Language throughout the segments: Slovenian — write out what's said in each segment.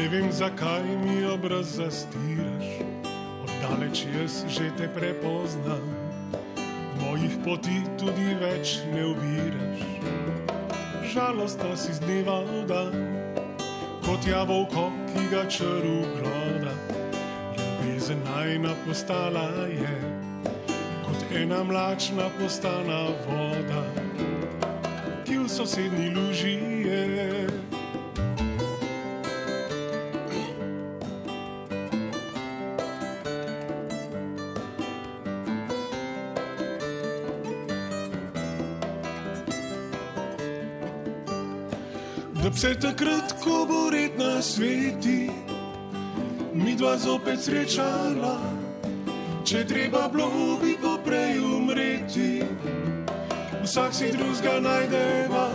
Ne vem, zakaj mi obraz zastiraš, oddaleč jaz že te prepoznam. Mojih poti tudi več ne ubiraš, žalostna si z dneva v dan, kot jabolko, ki ga črv gloda. Ljubezen najna postala je, kot ena mlačna postana voda, ki v sosednji luži je. Da bi se takrat, ko bo red na sveti, mi dva zopet srečala, če treba bilo bi poprej umreti, vsak si drugega najdeva.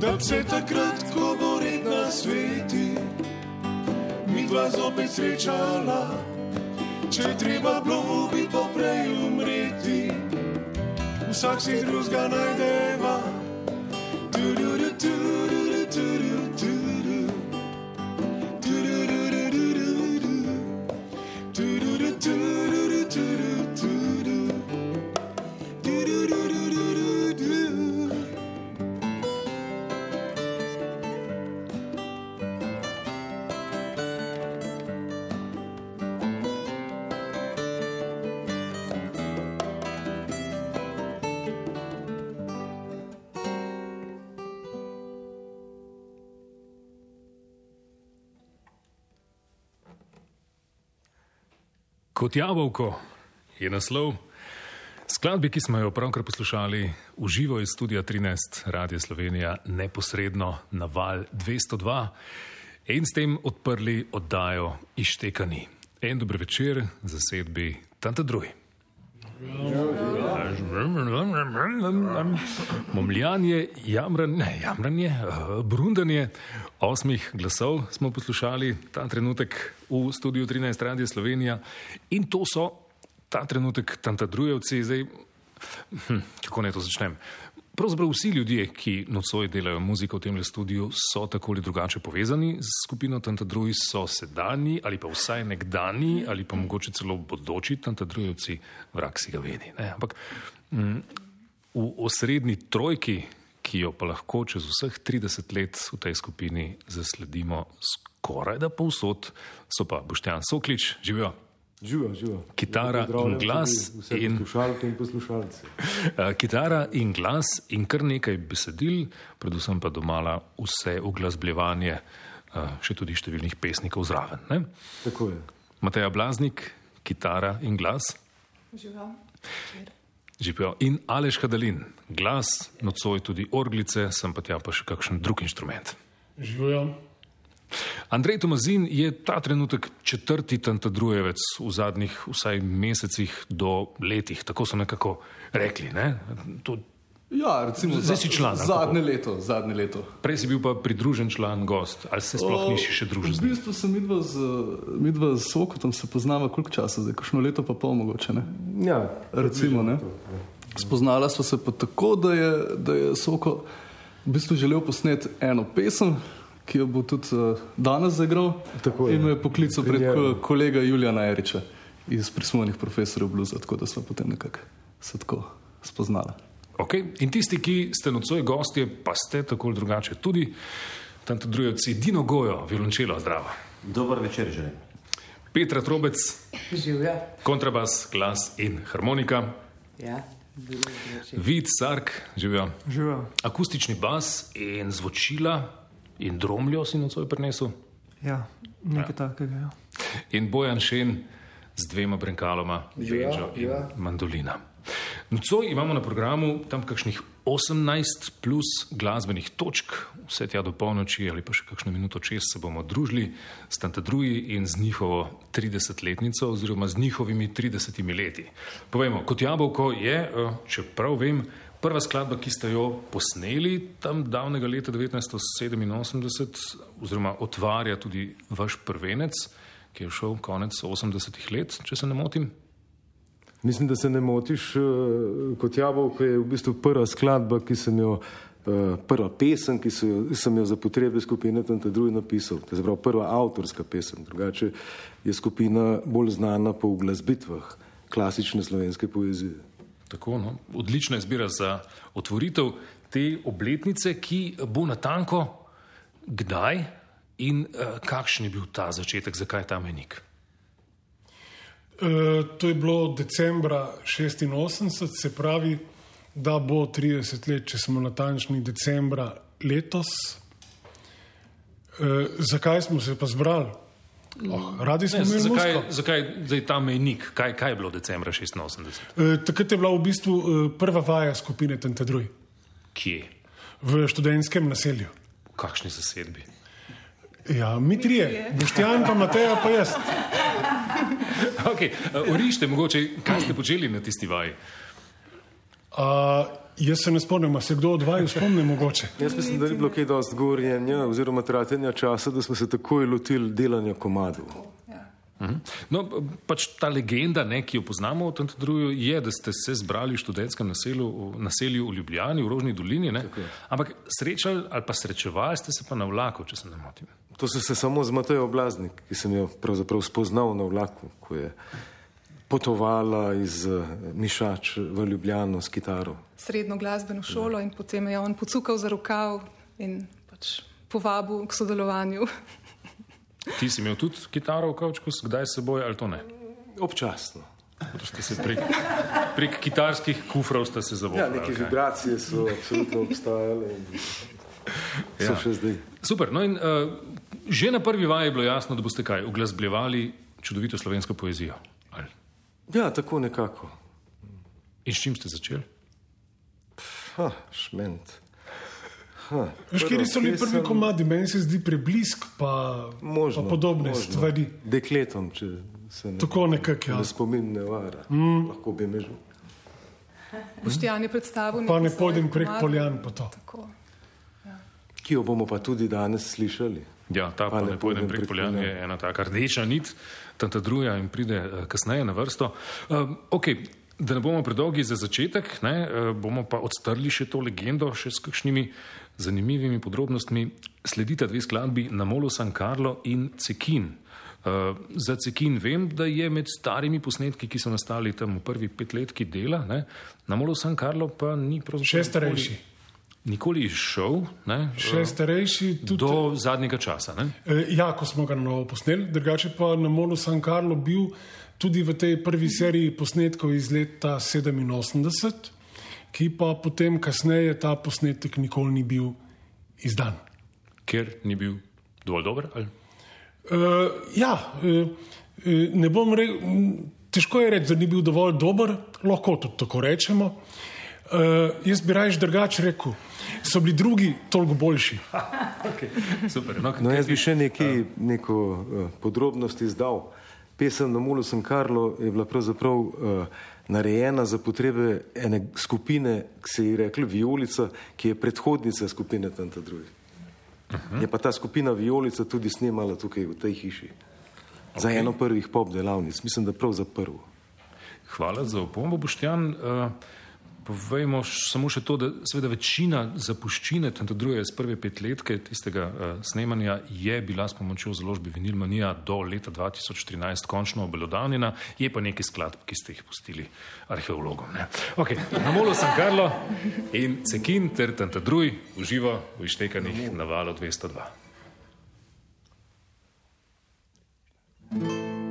Da bi se takrat, ko bo red na sveti, mi dva zopet srečala, če treba bilo bi poprej umreti, vsak si drugega najdeva. Kot jabolko je naslov skladbe, ki smo jo pravkar poslušali v živo iz studia 13 Radia Slovenija, neposredno na val 202 in s tem odprli oddajo Ištekani. En dober večer za sedbi Tanta Druj. Momljanje, jamranje, jamranje, eh, brundanje. Osmih glasov smo poslušali ta trenutek v studiu 13 Radia Slovenija. In to so ta trenutek tantadrujevci, zdaj, hm, kako naj to začnem. Pravzaprav vsi ljudje, ki nocoj delajo muziko v tem studiu, so tako ali drugače povezani z skupino Tantadruj, so sedajni ali pa vsaj nekdani ali pa mogoče celo bodoči Tantadrujevci, vrak si ga vedi. Ne? Ampak mm, v osrednji trojki, ki jo pa lahko čez vseh 30 let v tej skupini zasledimo skoraj da povsod, so pa Boštjan Soklič, živijo. Živijo, živijo. Kitara in glas in- poslušalke in poslušalci. Uh, kitara in glas in kar nekaj besedil, predvsem pa domala vse uglasbljevanje, uh, še tudi številnih pesnikov zraven. Ne? Tako je. Mateja Blaznik, kitara in glas, Žival. živijo in Aleš Hadalin, glas, nocoj tudi orglice, sem pa tja pa še kakšen drug inštrument. Živijo. Andrej Tomazin je ta trenutek četrti tantadrujevec v zadnjih vsaj mesecih do letih, tako so nekako rekli. Ne? To, Ja, recimo, Zdaj si član, Zadnje leto, zadnje leto. prej si bil pa pridružen član, gost, ali se sploh nisi še družil V bistvu sem midva z, midva z Sokotom se poznava koliko časa, zdaj kakšno leto pa pol mogoče, ne? Ja, Recimo, ne? Spoznala sva se pa tako, da je, da je Soko v bistvu želel posneti eno pesem, ki jo bo tudi uh, danes zaigral. Tako je. In me je poklical pred ko- kolega Julijana Eriča iz prismojnih profesorjev bluza, tako da sva potem nekako se tako spoznala. Okay. In tisti, ki ste nocoj gostje, pa ste tako ali drugače tudi tantadrujevci Dino Gojo, violončelo, zdravo. Dober večer želim. Petra Trobec, Živja. kontrabas, glas in harmonika, Ja. Vid, sark, živijo. Živijo. Akustični bas in zvočila in dromljo si nocoj prinesel. Ja, nekaj ja. takega. Ja. In Bojan Šen z dvema brenkaloma, benžo in ja. mandolina. Nocoj imamo na programu tam kakšnih 18 plus glasbenih točk, vse tja do polnoči ali pa še kakšno minuto čez se bomo družili s Tantadruji in z njihovo 30-letnico oziroma z njihovimi 30 leti. Povejmo, kot jabolko je, eh, čeprav vem, prva skladba, ki ste jo posneli tam davnega leta 1987 oziroma otvarja tudi vaš prvenec, ki je šel konec 80-ih let, če se ne motim. Mislim, da se ne motiš, eh, kot jabolko je v bistvu prva skladba, ki sem jo uh, prva pesem, ki so sem jo za potrebe skupine tam drugi napisal. To je prva avtorska pesem. Drugače je skupina bolj znana po uglasbitvah klasične slovenske poezije. Tako, no. Odlična izbira za otvoritev te obletnice, ki bo natanko kdaj in uh, kakšen je bil ta začetek, zakaj ta menik. E, to je bilo decembra 86, se pravi, da bo 30 let, če smo natančni, decembra letos. E, zakaj smo se pa zbrali? Oh, radi smo imeli zakaj, muziko. zakaj zdaj ta mejnik? Kaj, kaj je bilo decembra 86? E, takrat je bila v bistvu e, prva vaja skupine Tentadruj Kje? v študentskem naselju. V kakšni zasedbi? Ja, mi trije, Boštjan, pa Mateja, pa jaz. Okay. Urište, mogoče, kaj ste počeli na tisti vaji? A, jaz se ne spomnim, a se kdo od vaju spomni mogoče. Jaz mislim, da ni bilo kaj dosti govorjenja oziroma tratenja časa, da smo se takoj lotili delanja komadov. No, pač ta legenda, ne, ki jo poznamo v Tantadruju, je, da ste se zbrali v študentskem naselju, naselju v Ljubljani, v Rožni dolini, ne? ampak srečali ali pa srečevali ste se pa na vlaku, če se ne motim. To so se samo z Matejo Blaznik, ki sem jo pravzaprav spoznal na vlaku, ko je potovala iz eh, Mišač v Ljubljano s kitaro. srednjo glasbeno šolo in potem je on pocukal za rokav in pač povabil k sodelovanju. Ti si imel tudi kitaro v kavčku, kdaj s seboj ali to ne? Občasno. Se prek, prek kitarskih kufrov ste se Ja, zavodili. neke vibracije so absolutno obstajale so Ja. še zdaj. Super. No in, uh, že na prvi vaji je bilo jasno, da boste kaj uglasbljevali čudovito slovensko poezijo. Ja, tako nekako. In s čim ste začeli? Ha, šment. Kje so bili prvi pesem- komadi, meni se zdi preblisk, pa, Možno, pa podobne možno. stvari. Dekletom, če se ne, Tako nekako, ja. ne spomin ne vara. Mm. Lahko bi me že. Boštjan je predstavil Pa ne pojdem prek komade. poljan, pa to. Tako. Ki jo bomo pa tudi danes slišali. Ja, ta pa, ne pojdem prek poljan je ena taka rdeča nit, tanta druga in pride uh, kasneje na vrsto. Uh, okay. Da ne bomo predolgi za začetek, ne, uh, bomo pa odstrli še to legendo, še s kakšnimi zanimivimi podrobnostmi. Sledita dve skladbi na Molu San Carlo in Cekin. Uh, za Cekin vem, da je med starimi posnetki, ki so nastali tam v prvi petletki dela, ne, na Molu San Carlo pa ni pravzaprav Še starejši. nikoli izšel ne, Še starejši, tudi. do zadnjega časa. Ne. Eh, Ja, ko smo ga na novo posneli, drugače pa na Molu San Carlo bil tudi v tej prvi seriji posnetkov iz leta 87, ki pa potem kasneje ta posnetek nikoli ni bil izdan. ker ni bil dovolj dober. Ali? Uh, ja, uh, ne bom rekel, težko je reči, da ni bil dovolj dober, lahko tudi tako rečemo. Uh, jaz bi raje drugače rekel, so bili drugi toliko boljši. Super. No, No, jaz bi še nekaj, neko uh, podrobnost izdal. Pesem na Mulu San Carlo je bila pravzaprav uh, narejena za potrebe ene skupine, ki se je rekla Violica, ki je predhodnica skupine Tanta Drugi. Uh -huh. Je pa ta skupina Violica tudi snemala tukaj v tej hiši. Okay. Za eno prvih pop delavnic, mislim, da prav za prvo. Hvala za opombo, Boštjan. Uh, povejmo samo še to, da seveda večina zapuščine, tam druge iz prve petletke tistega uh, snemanja je bila s pomočjo založbe Vinilmanija do leta 2013 končno obelodanjena, je pa nekaj skladb, ki ste jih pustili arheologom. Ne? Okay, na molu San Carlo in Cekin ter Tantadruj uživa v ištekanih na valu 202. Na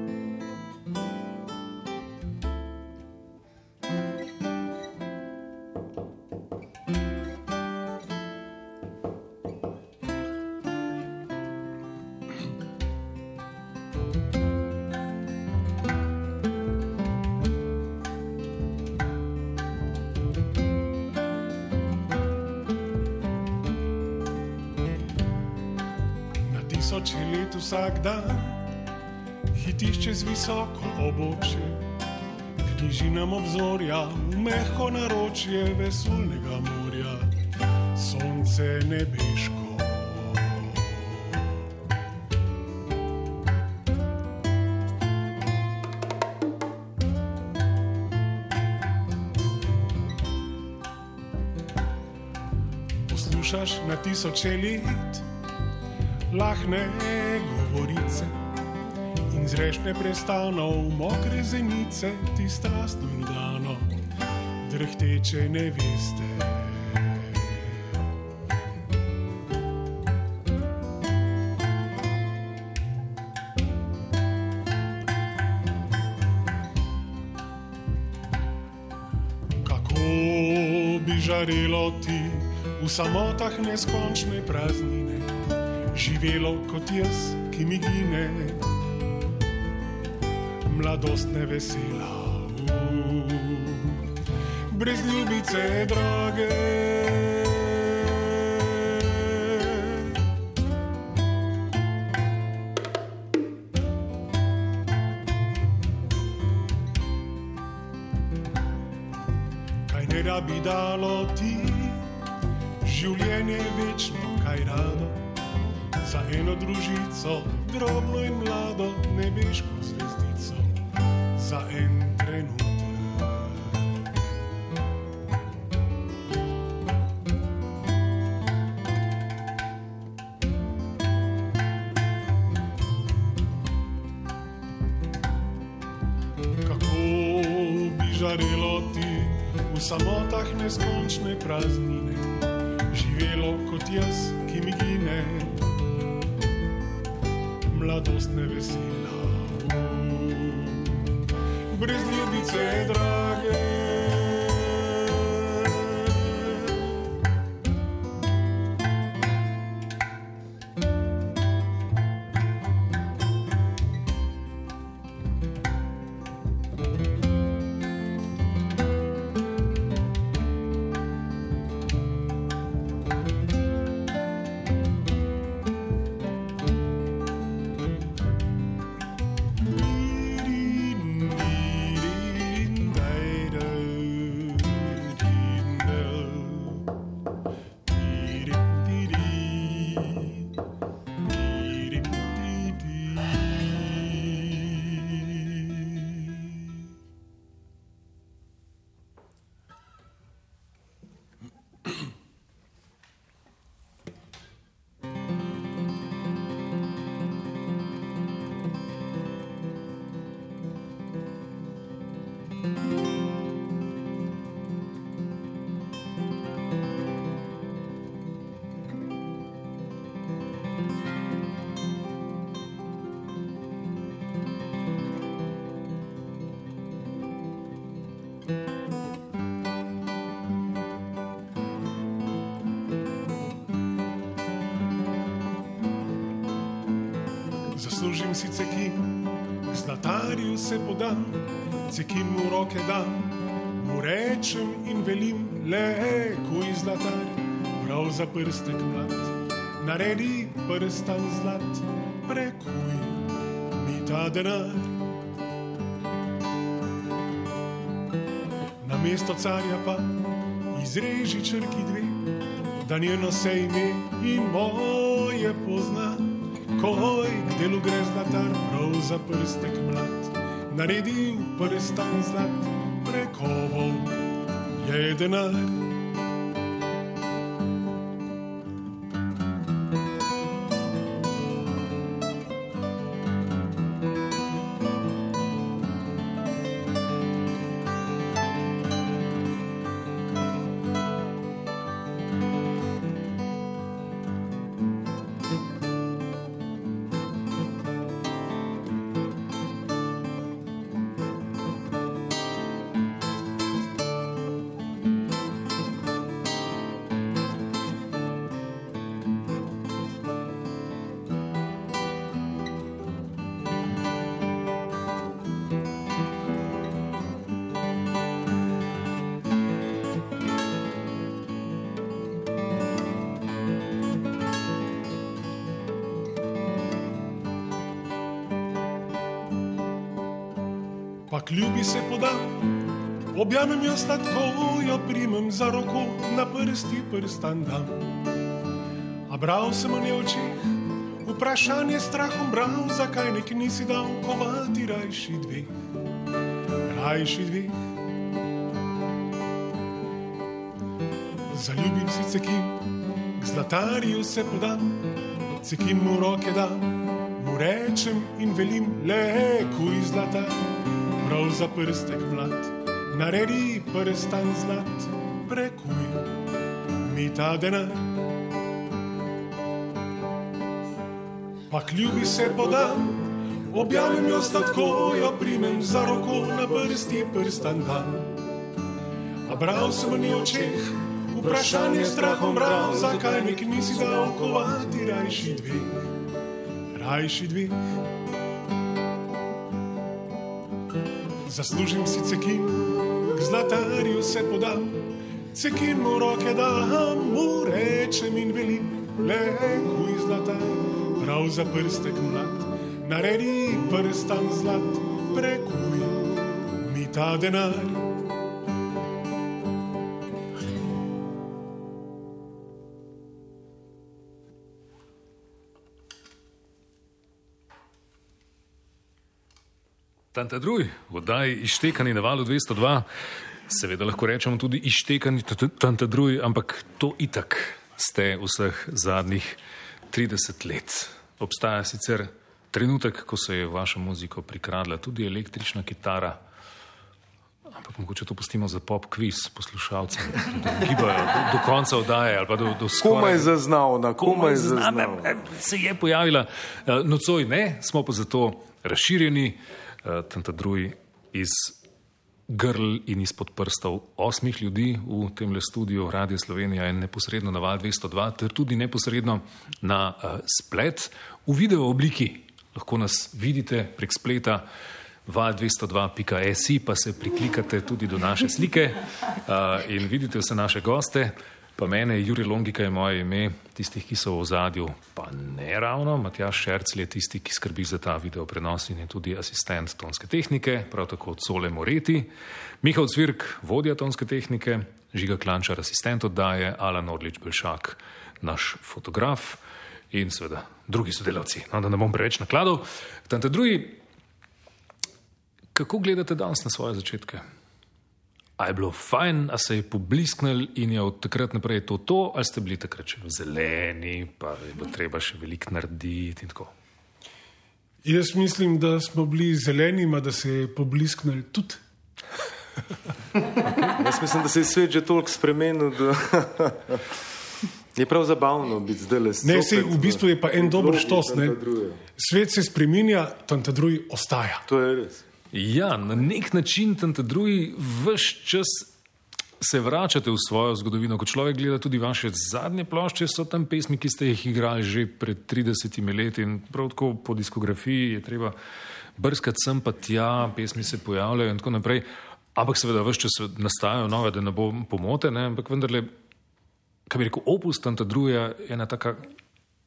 vsak dan hitiš čez visoko območje, knjiži nam obzorja v mehko naročje vesolnega morja, sonce nebeško. poslušaš na tisoče let, lahne govorice in zreš neprestano v mokre zenice, ti strastno in dano, drhteče ne veste. Kako bi žarelo ti v samotah neskončne praznine, živelo kot jaz, ki mi gine, mladost ne vesela, brez ljubice drage. Kaj ne rabi dalo ti, družico, drobno in mlado, nebeško zvezdico, za en trenutek. Kako bi žarelo ti v samotah neskončne praznine, živelo kot jaz, brez ljubice drage. Zaslužim si cekin, zlatarju se podam, cekin mu roke dam, mu rečem in velim, le kuj zlatar, prav za prstek mlad, naredi prstan zlat, prekuj mi ta denar. Na mesto carja pa izreži črki dve, da njeno se ime in moje pozna. Koj delu gre zlatar, prav za prstek mlad, naredil prstan zlat, prekovov je denar. Pa kljubi se podam, objamem jo sladko, jo primem za roko, na prsti prstan dam. A bral sem njej oči, vprašanje strahom bral, zakaj nek nisi dal kovati rajši dveh, rajši dveh. Zaljubim si cekin, k zlatarju se podam, cekin mu roke dam, mu rečem in velim, le kuj zlata, prav za prstek mlad, naredi prstan zlat, prekuj mi ta denar. Pa kljubi se podam, objavim jo statko, jo primem za roko na prsti prstan dan. A bral sem v njej očeh, vprašanje strahom bral, zakaj nek nisi dal kovati rajši dvig, rajši dvig. Zaslužim si cekin, k zlatarju se podam, cekin mu roke dam, mu rečem in velim, le kuj zlata, prav za prstek mlad, naredi prstan zlat, prekuj mi ta denar. Tante drugi, v oddaji Ištekani na valu 202, seveda lahko rečemo tudi Ištekani tante drugi, ampak to itak ste vseh zadnjih 30 let. Obstaja sicer trenutek, ko se je v vašo muziko prikradla tudi električna kitara, ampak mogoče to pustimo za pop quiz poslušalcem, da gibajo do, do konca oddaje ali pa do, do skoraj. Komaj zaznavna, komaj zaznavna. Se je pojavila uh, nocoj, ne, smo pa zato razširjeni, uh, tanta drugi iz grl in izpod prstov osmih ljudi v tem le studiu Radio Slovenija in neposredno na val 202, ter tudi neposredno na uh, splet v video obliki. Lahko nas vidite prek spleta val202.si, pa se priklikate tudi do naše slike uh, in vidite vse naše goste. Pa mene, Juri Longika je moje ime, tistih, ki so v ozadju, pa ne ravno. Matjaš Šercl je tisti, ki skrbi za ta video prenos in je tudi asistent tonske tehnike, prav tako od Sole Moreti. Mihael Cvirk, vodja tonske tehnike, Žiga Klančar, asistent oddaje, Alan Orlič Belšak, naš fotograf in seveda drugi sodelavci. No, da ne bom preveč nakladal. Tante drugi, kako gledate danes na svoje začetke? A je bilo fajn, a se je poblisknil in je od takrat naprej to to, ali ste bili takrat še zeleni, pa je bilo treba še veliko narediti in tako. Jaz mislim, da smo bili zeleni, ma da se je poblisknil tudi. Jaz mislim, da se je svet že toliko spremenil, da je prav zabavno biti zdaj le Ne, sej, v bistvu je pa en dober štos. Ne? Svet se spreminja, tam ta drugi ostaja. To je res. Ja, na nek način tam ta drugi vse čas se vračate v svojo zgodovino. Ko človek gleda tudi vaše zadnje plošče, so tam pesmi, ki ste jih igrali že pred 30 leti in prav tako po diskografiji je treba brskati sem pa tja, pesmi se pojavljajo in tako naprej. Ampak seveda vse čas nastajajo nove, da ne bo pomote, ne? ampak vendarle, kaj bi rekel, opus tam ta druga je ena taka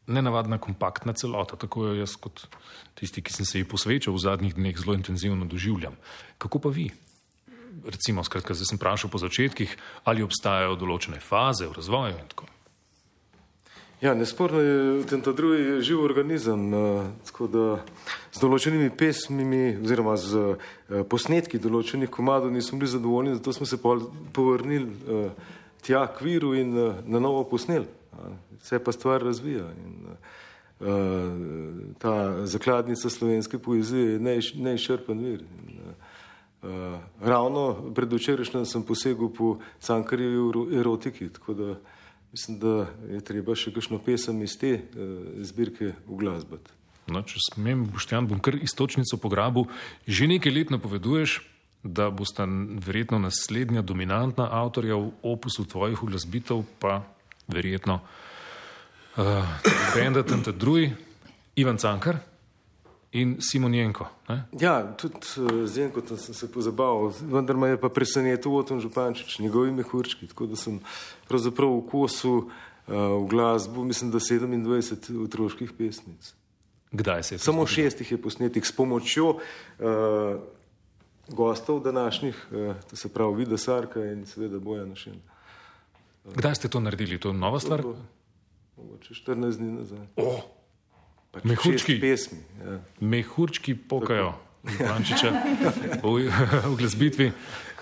nenavadna, kompaktna celota. Tako jo jaz, kot tisti, ki sem se ji posvečal v zadnjih dneh, zelo intenzivno doživljam. Kako pa vi? Recimo, skratka, zdaj sem vprašal po začetkih, ali obstajajo določene faze v razvoju in tako. Ja, nesporno je ten ta drugi živ organizem, uh, tako da z določenimi pesmimi oziroma z uh, posnetki določenih komadov nismo bili zadovoljni, zato smo se povrnili uh, tja k viru in na novo posneli. Uh, se pa stvar razvija. In, uh, ta zakladnica slovenske poezije je neizčrpen vir. In, uh, ravno pred včerajšnjem sem posegel po cankarjevi erotiki, tako da mislim, da je treba še kakšno pesem iz te uh, zbirke uglasbati. No, če smem, Boštjan, bom kar istočnico pograbil. Že nekaj let napoveduješ, da bosta verjetno naslednja dominantna avtorja v opusu tvojih uglasbitev, pa verjetno uh, Benda Tantadruj, Ivan Cankar in Simon Jenko. Ne? Ja, tudi uh, z Jenko sem se pozabaval, vendar me je pa presenetil Oton Župančič, njegovi mehurčki, tako da sem pravzaprav v kosu uh, v glasbu, mislim, da 27 otroških pesnic. Kdaj se je? Samo šestih je posnetih s pomočjo uh, gostov današnjih, uh, to se pravi Vida Sarka in seveda Boja Našin. Kdaj ste to naredili? To je nova stvar? To Mogoče 14 dni nazaj. Oh, Pač Mehurčki. pesmi. Ja. mehurčki pokajo. Frančiča v, v glasbitvi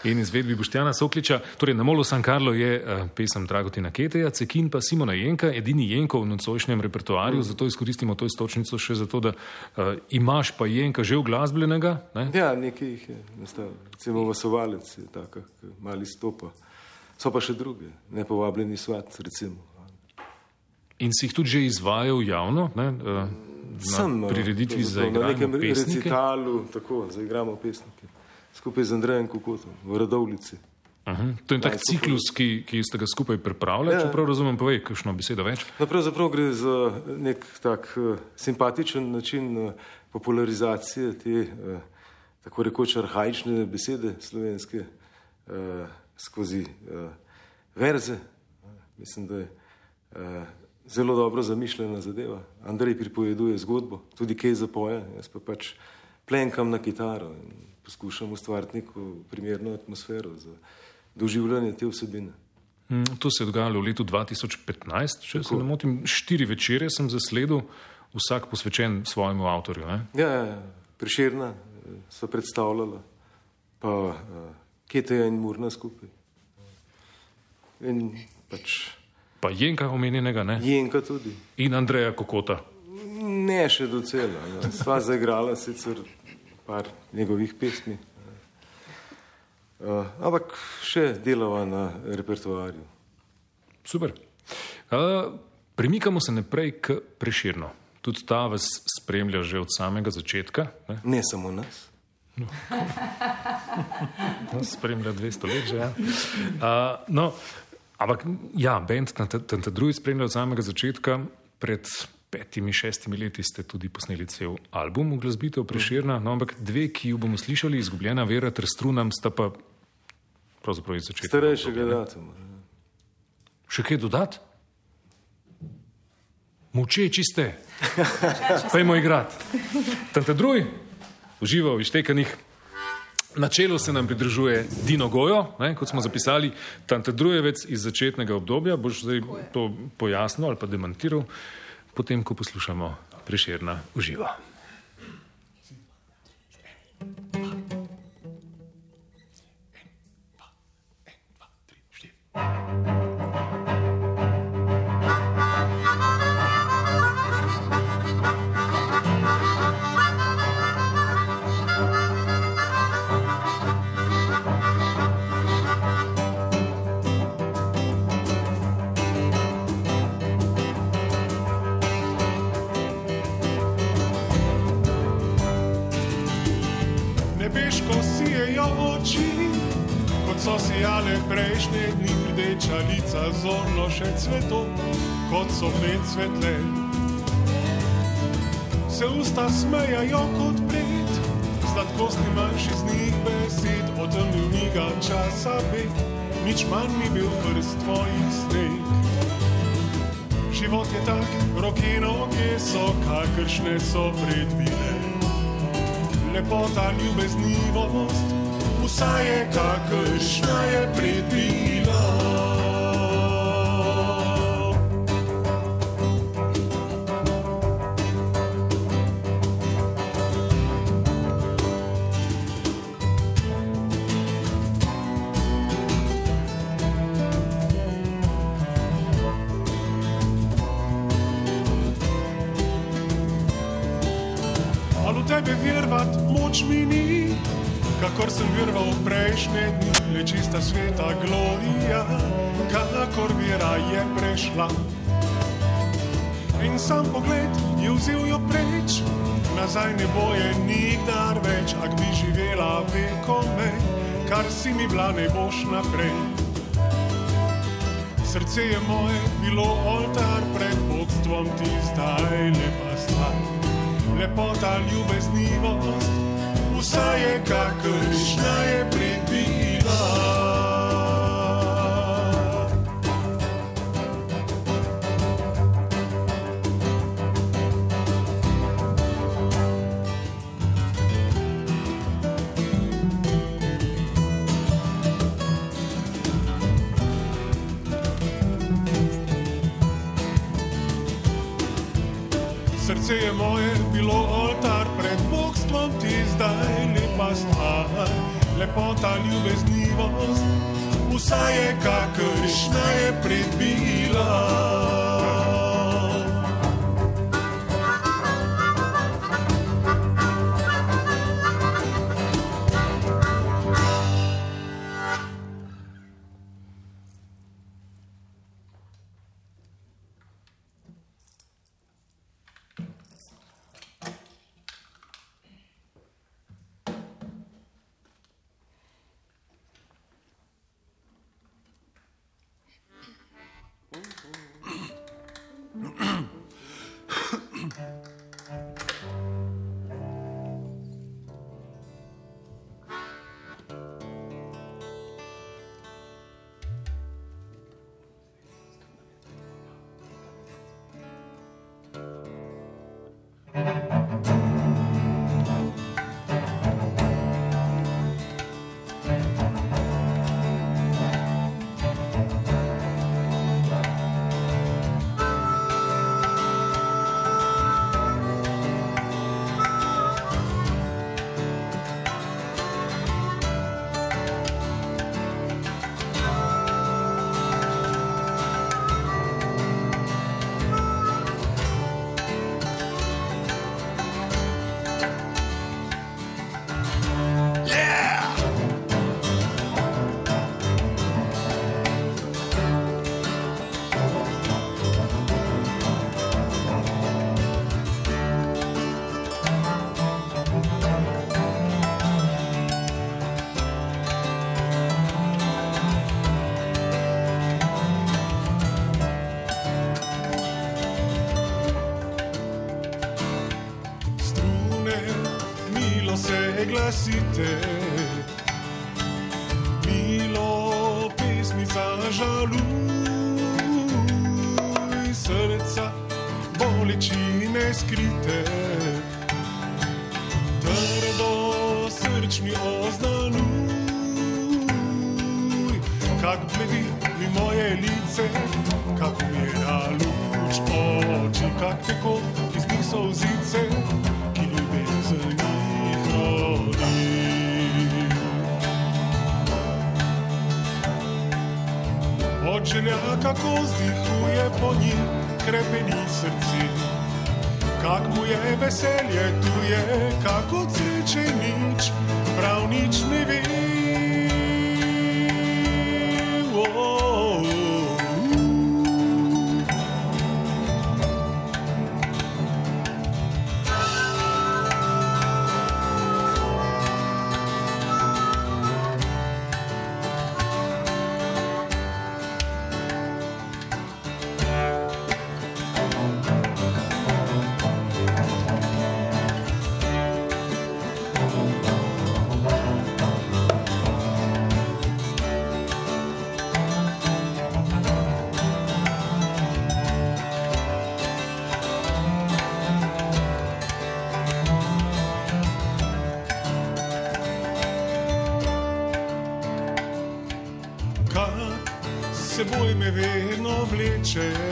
in izvedbi Boštjana Sokliča. Torej, na Molo San Carlo je uh, pesem Dragotina Keteja, Cekin pa Simona Jenka, edini Jenko v nocojšnjem repertoarju, mm. zato izkoristimo to istočnico še zato, da uh, imaš pa Jenka že uglasbljenega. Ne? Ja, nekaj jih je, recimo Vasovalec je taka, mali stopa. So pa še druge, nepovabljeni svat, recimo. In si jih tudi že izvajal javno, ne? Sem, na prireditvi za na nekem igranje pesnike. recitalu, tako, za igramo pesnike. Skupaj z Andrejem Kukotom v Radovlici. Aha, to je tak Daj, to ciklus, ki, ki ste ga skupaj pripravljali, Ja. če prav razumem, povej, kakšno besedo več. No, pravzaprav gre za nek tak uh, simpatičen način uh, popularizacije te uh, tako rekoč arhajične besede slovenske uh, skozi uh, verze. Mislim, da je uh, zelo dobro zamišljena zadeva. Andrej pripoveduje zgodbo, tudi kaj zapoje, jaz pa pač plenkam na kitaro in poskušam ustvariti neko primerno atmosfero za doživljanje te vsebine. Mm, To se je dogajalo v letu 2015, če se ne motim. Štiri večere sem zasledil, vsak posvečen svojemu avtorju. Ne? Ja, ja, ja, priširna eh, so predstavljala, pa uh, Keteja in Murna skupaj. In pač Pa Jenka omenjenega ne? Jenka tudi. in Andreja Kokota. Ne še docela. No. Sva zaigrala sicer par njegovih pesmi. Uh, ampak še delava na repertoarju. Super. Uh, premikamo se naprej k preširno. Tudi ta vas spremlja že od samega začetka. Ne? Ne samo nas. Nas spremlja 200 let že. Ja. Uh, no, ampak ja, bend Tante Drugi spremlja od samega začetka. Pred petimi, šestimi leti ste tudi posneli cel album glasbitev Preširna, no, ampak dve, ki ju bomo slišali, izgubljena vera ter strunam, sta pa pravzaprav iz začetka. Starejšega datuma. Še kaj dodati? Močeči ste. Pejmo igrati. Tante drugi, uživa v ištekanih. Na čelu se nam pridružuje Dino Gojo, ne, kot smo zapisali, Tante Drujevec iz začetnega obdobja. Boš zdaj to pojasnil ali pa demantiral, potem, ko poslušamo preširna uživa. Sijale prejšnje dni, rdeča lica zorno še cveto, kot so med svetle. Se usta smejajo kot pred, sladkosti manjši z njih besed, o tem miga časa ve, nič manj mi bil prst tvojih sneg. Život je tak, roke noge so, kakršne so predvide lepota, ljubeznivost, vsa je kakršna je predvila. Sveta glorija, kakor vira je prešla. In sam pogled je vzel jo preč, nazaj ne boje nikdar več, ak bi živela vekome, kar si mi bila ne boš naprej. Srce je moje bilo oltar pred bogstvom, ti zdaj lepa stvar lepota, ljubeznivost, vsa je kakršna je predvila. Lepota ljubeznivost, vsa je kakršna je predbila. share.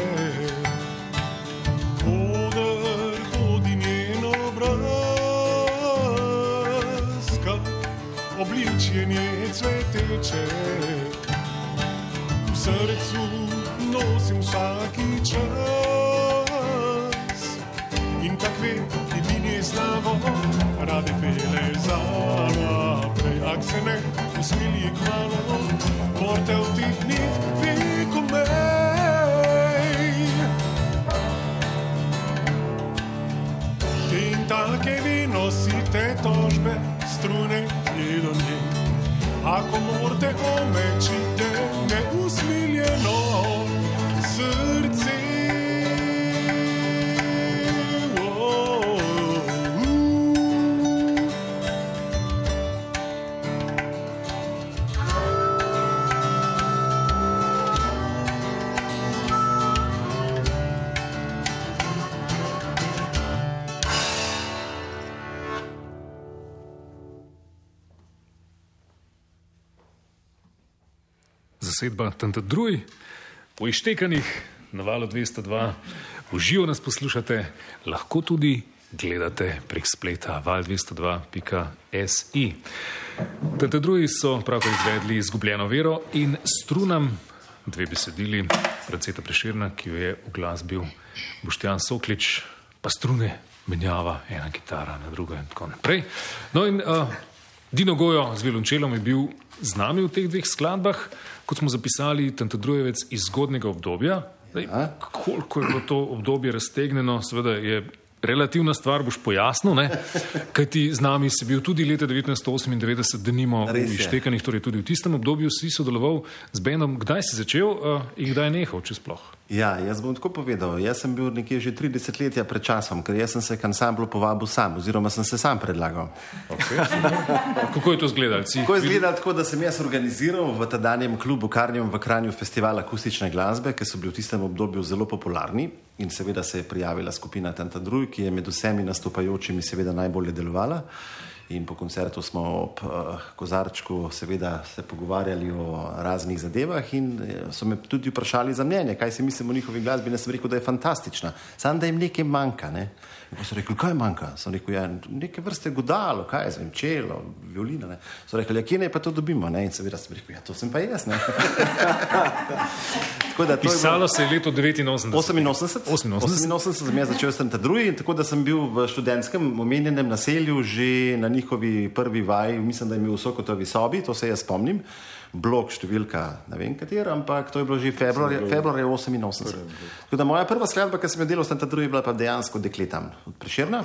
Zasedba Tantadruj, v Ištekanih na valu 202, v živo nas poslušate, lahko tudi gledate prek spleta val202.si. Tete drugi so pravkar izvedli izgubljeno vero in strunam dve besedili, predvseta Preširna, ki jo je v glas bil Boštjan Soklič, pa strune menjava ena kitara na drugo in tako naprej. No in uh, Dino Gojo z violončelom je bil z nami v teh dveh skladbah, kot smo zapisali, Tantodrujevec iz zgodnega obdobja. Daj, koliko je bilo to obdobje raztegnjeno, seveda je relativna stvar, boš pojasnil, ne? kaj ti z nami si bil tudi leta 1998, da nimo Ištekanih, torej tudi v tistem obdobju si sodeloval z Benom. Kdaj si začel uh, in kdaj je nehal, če sploh? Ja, jaz bom tako povedal. Jaz sem bil nekje že 30 let pred časom, ker jaz sem se k ansamblu povabil sam, oziroma sem se sam predlagal. Okay. Kako je to izgledalo? Tako je izgledalo tako, da sem jaz organiziral v tadanjem klubu Karnjem v Kranju festival akustične glasbe, ki so bili v tistem obdobju zelo popularni in seveda se je prijavila skupina Tenta Druj, ki je med vsemi nastopajočimi seveda najbolje delovala. In po koncertu smo ob uh, Kozarčku seveda se pogovarjali o raznih zadevah in so me tudi vprašali za mnenje, kaj si mislim o njihovi glasbi. Jaz sem rekel, da je fantastična, samo da jim nekaj manjka. Ne? In pa so rekli, kaj manjka? Sem rekel, ja, neke vrste godalo, kaj zvem, čelo, violina. Ne? So rekli, ja, kje ne pa to dobimo? Ne? In seveda sem rekel, ja, to sem pa jaz. da, Pisalo se je leto 89. 88. 88. 88 sem jaz začel s tem drugim, tako da sem bil v študentskem omenjenem naselju že na njihovi prvi vaji, mislim, da je imel v Sokotovi sobi, to se jaz spomnim blok številka, ne vem katera, ampak to je bilo že februarja, februarja 88. Tako da moja prva skladba, ki sem jo delal s tem drugi, je bila pa dejansko dekletam od Prešerna.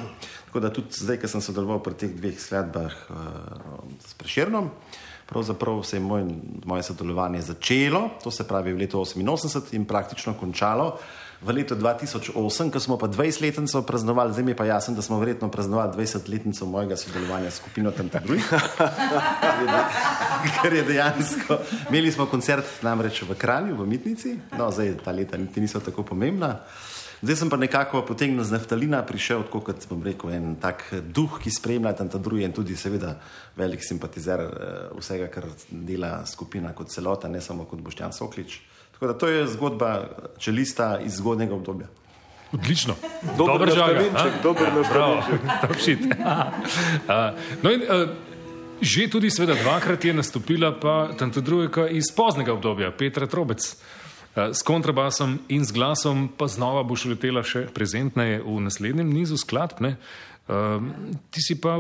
Tako da tudi zdaj, ko sem sodeloval pri teh dveh skladbah uh, s Prešernom, pravzaprav se je moj, moje sodelovanje začelo, to se pravi v letu 88 in praktično končalo v letu 2008, ko smo pa 20-letnico praznovali, zdaj mi je pa jasno, da smo verjetno praznovali 20-letnico mojega sodelovanja s skupino Tantadruj. Ker je dejansko, imeli smo koncert namreč v Kranju, v Mitnici, no zdaj ta leta niti niso tako pomembna. Zdaj sem pa nekako potegnil z naftalina, prišel tako kot bom rekel, en tak duh, ki spremlja tam ta drugi in tudi seveda velik simpatizer uh, vsega, kar dela skupina kot celota, ne samo kot Boštjan Soklič. Tako da to je zgodba čelista iz zgodnega obdobja. Odlično. Dober žagar. Dober no in, uh, že tudi sveda dvakrat je nastopila pa tanta drugega iz poznega obdobja, Petra Trobec. S kontrabasom in z glasom pa znova boš letela še prezentneje v naslednjem nizu skladb. Ne? Um, ti si pa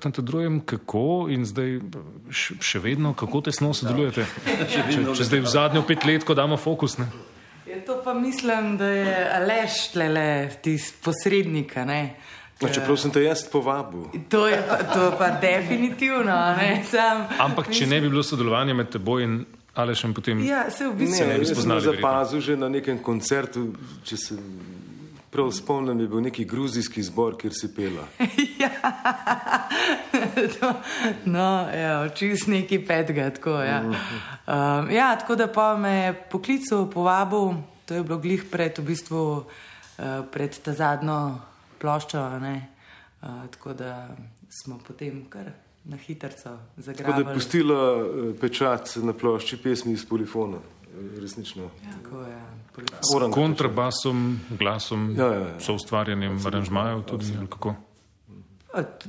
tam te drujem, kako in zdaj še vedno, kako tesno sodelujete? Če, če zdaj v zadnjo pet let, ko damo fokus. Ne? Je to pa mislim, da je Aleš tlele, tisti posrednik. No, čeprav sem te jaz povabil. To je pa, to pa definitivno. Sam, Ampak če mislim... ne bi bilo sodelovanja med teboj in Alešem, potem ja, se v bistvu ne, ne bi spoznali. Jaz sem zapazil že na nekem koncertu, če se Prav spomnim, je bil neki gruzijski zbor, kjer si pela. ja, to, no, ja, čist neki petga. Tako, ja. Um, ja, tako da pa me je poklical, povabil, to je bilo glih pred, v bistvu, uh, pred ta zadnjo ploščo. Uh, tako da smo potem kar na hitro zagrabili. Tako da je pustila pečat na plošči pesmi iz polifona resnično. Ja. S kontrabasom, glasom, ja, ja, ja. so ustvarjanjem aranžmajev tudi kako?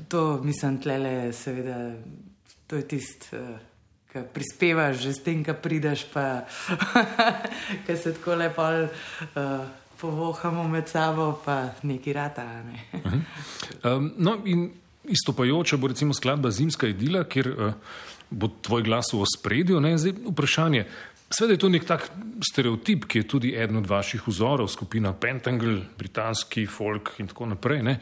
To mislim, tlele, seveda, to je tist, uh, ki prispevaš že s tem, ki prideš, pa ki se tako lepo uh, povohamo med sabo, pa neki rata. Ne? uh -huh. um, no, in istopajoča bo recimo skladba Zimska idila, kjer uh, bo tvoj glas v ospredju. Zdaj, vprašanje, Sveda je to nek tak stereotip, ki je tudi eden od vaših vzorov, skupina Pentangle, britanski folk in tako naprej, ne,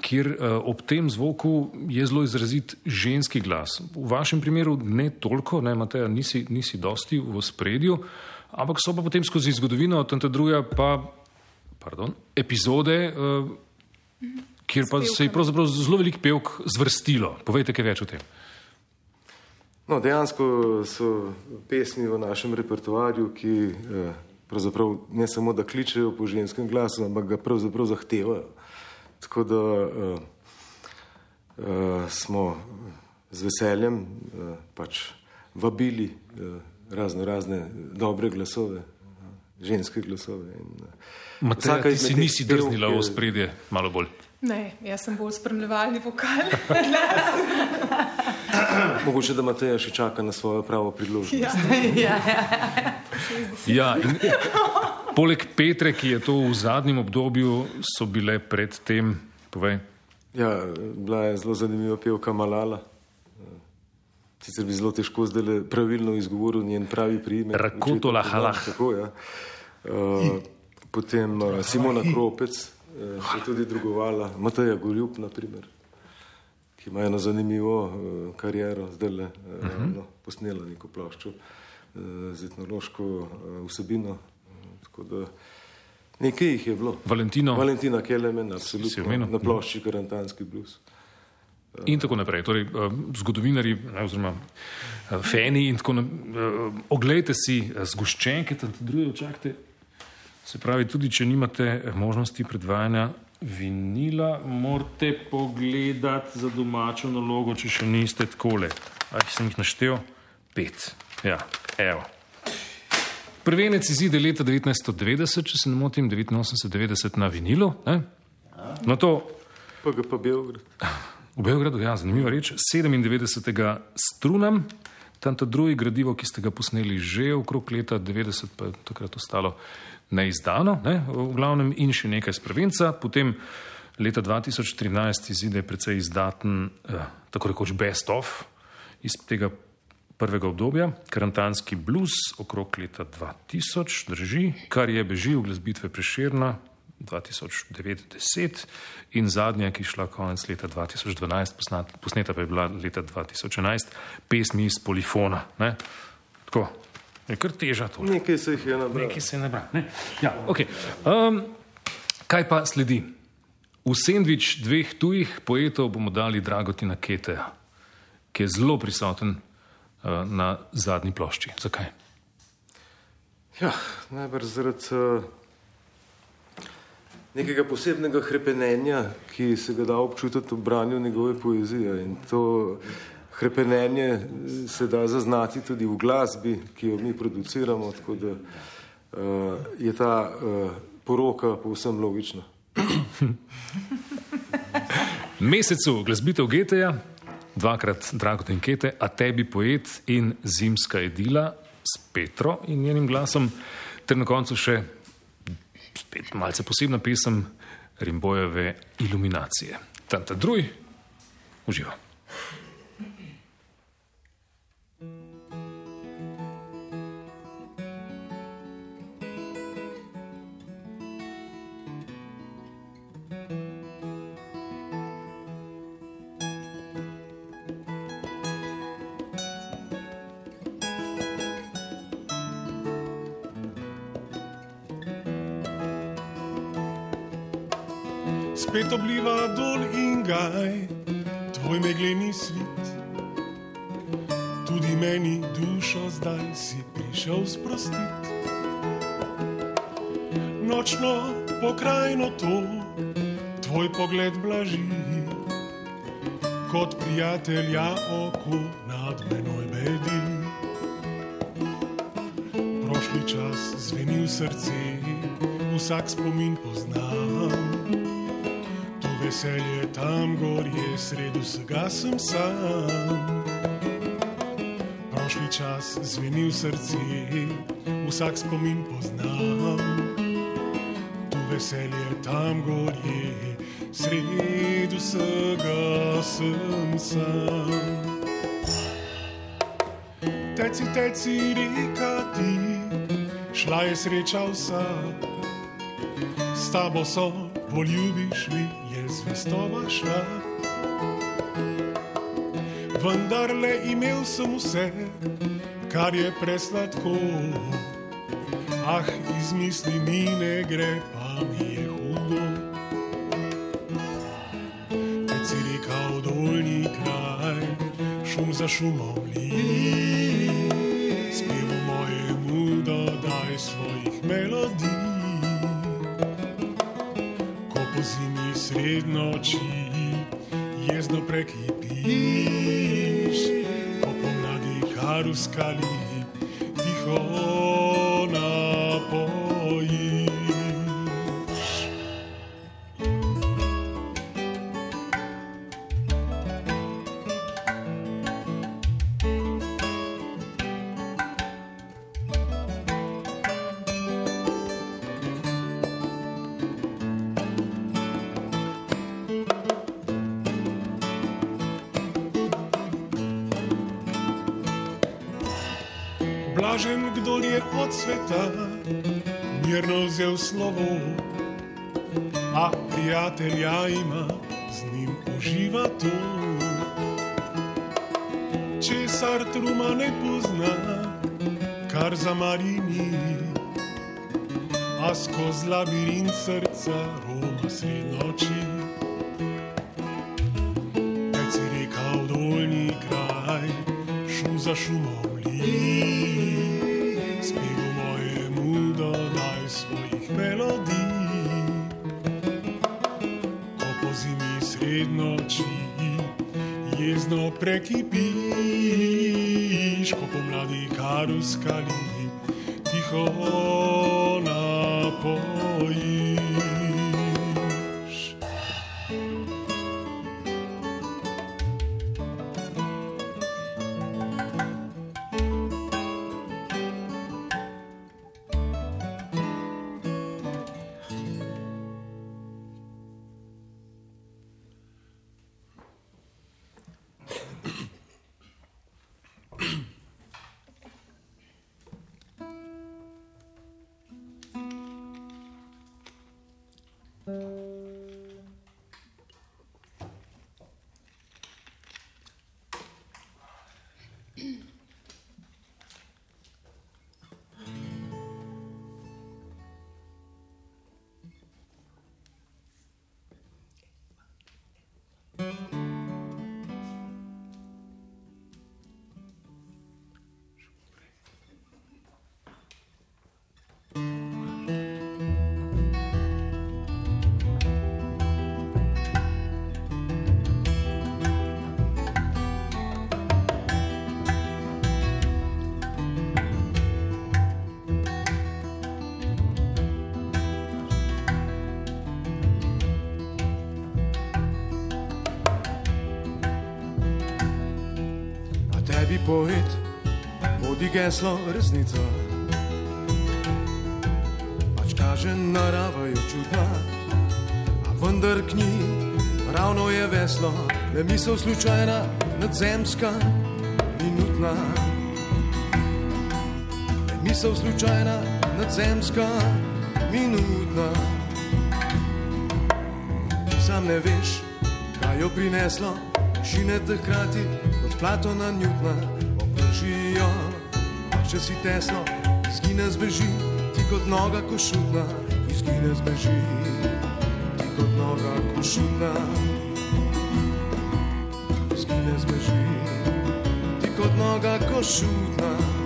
kjer uh, ob tem zvoku je zelo izrazit ženski glas. V vašem primeru ne toliko, ne, Mateja, nisi, nisi dosti v spredju, ampak so pa potem skozi zgodovino tam ta druga pa, pardon, epizode, uh, kjer pa se je pravzaprav zelo velik pevk zvrstilo. Povejte kaj več o tem. No, dejansko so pesmi v našem repertoarju, ki eh, ne samo da kličejo po ženskem glasu, ampak ga pravzaprav zahtevajo. Tako da eh, eh, smo z veseljem eh, pač vabili eh, razno razne dobre glasove, ženske glasove. In, eh, Mateja, ti si nisi drznila v spredje malo bolj. Ne, jaz sem bolj spremljevalni vokal. Mogoče, da Mateja še čaka na svojo pravo priložnost. ja. ja, ja. Ja, in, poleg Petre, ki je to v zadnjem obdobju, so bile predtem, povej, Ja, bila je zelo zanimiva pevka Malala. Sicer bi zelo težko zdaj pravilno izgovoril njen pravi priimek. Rakotola Halah. Tako, ja. uh, potem uh, Simona Kropec uh, je tudi drugovala, Mateja Gorjup, naprimer, ki ima eno zanimivo uh, kariero, zdaj le uh, uh -huh. no, posnela neko ploščo uh, z etnološko uh, vsebino. Tako da nekaj jih je bilo. Valentino Valentina Kelemen, absolutno, na plošči Karantanski blues. in tako naprej. Torej, eh, zgodovinari, ne, oziroma eh, fani in tako naprej. Oglejte si eh, zgoščenke, tam druge očakate. Se pravi, tudi če nimate možnosti predvajanja vinila, morate pogledati za domačo nalogo, če še niste takole. A jih sem jih naštel? Pet. Ja, evo. Prvenec izide leta 1990, če se ne motim, 89-90 na vinilu. Ne? No to Pa ga pa Beograd. V Beogradu, ja, zanimiva reč. 97. strunam, tam ta drugi gradivo, ki ste ga posneli že okrog leta 90, pa je takrat ostalo neizdano, ne, v glavnem in še nekaj iz prvenca. Potem leta 2013 izide precej izdaten, eh, tako rekoč best of iz tega prvega obdobja, karantanski blues okrog leta 2000, drži, kar je bežil glasbitve Preširna 2009-10 in zadnja, ki je šla konec leta 2012, posnat, posneta pa je bila leta 2011, pesmi iz polifona. Ne? Tako, je kar teža to. Nekaj se jih je nabralo. Nekaj se ne bra. Ne? Ja, okay. um, kaj pa sledi? V sendvič dveh tujih poetov bomo dali Dragotina Keteja, ki je zelo prisoten uh, na zadnji plošči. Zakaj? Ja, najbrž zaradi uh, nekega posebnega hrepenenja, ki se ga da občutiti v branju njegove poezije. In to hrepenenje eh, se da zaznati tudi v glasbi, ki jo mi produciramo, tako da uh, je ta uh, poroka povsem logična. Mesecu glasbitev Geteja, dvakrat Dragotin Kete, a tebi poet in zimska edila s Petro in njenim glasom, ter na koncu še spet malce posebna pesem Rimbojeve iluminacije. Tanta druj, uživa. Spet obliva dol in gaj, tvoj megleni svet. Tudi meni dušo zdaj si prišel sprostiti. Nočno pokrajino to, tvoj pogled blaži, kot prijatelja oko nad menoj bedi. Prošli čas zveni v srce, vsak spomin poznam. Veselje tam gor je, sredo vsega sem sam. Prošli čas zveni v srce, vsak spomin poznam. To veselje tam gor je, sredo vsega sem sam. Teci, teci, reka ti, šla je sreča vsa. S tabo so poljubiš li, zvestova šla. Vendar le imel sem vse, kar je presladko. Ah, iz misli mi ne gre, pa mi je hudo. Teď si rekel dolni kraj, šum za šumom li. Sred noči jezno prekipiš, ko pomladi geslo resnica. Pač kaže narava je čudna, a vendar k njej ravno je veslo, le misel slučajna, nadzemska, minutna. Le misel slučajna, nadzemska, minutna. Sam ne veš, kaj jo prineslo, šine takrati kot Platona Newtona, če si tesno, izgine zbeži, ti kot noga košutna, izgine zbeži, ti kot noga košutna. Izgine zbeži, ti kot noga košutna.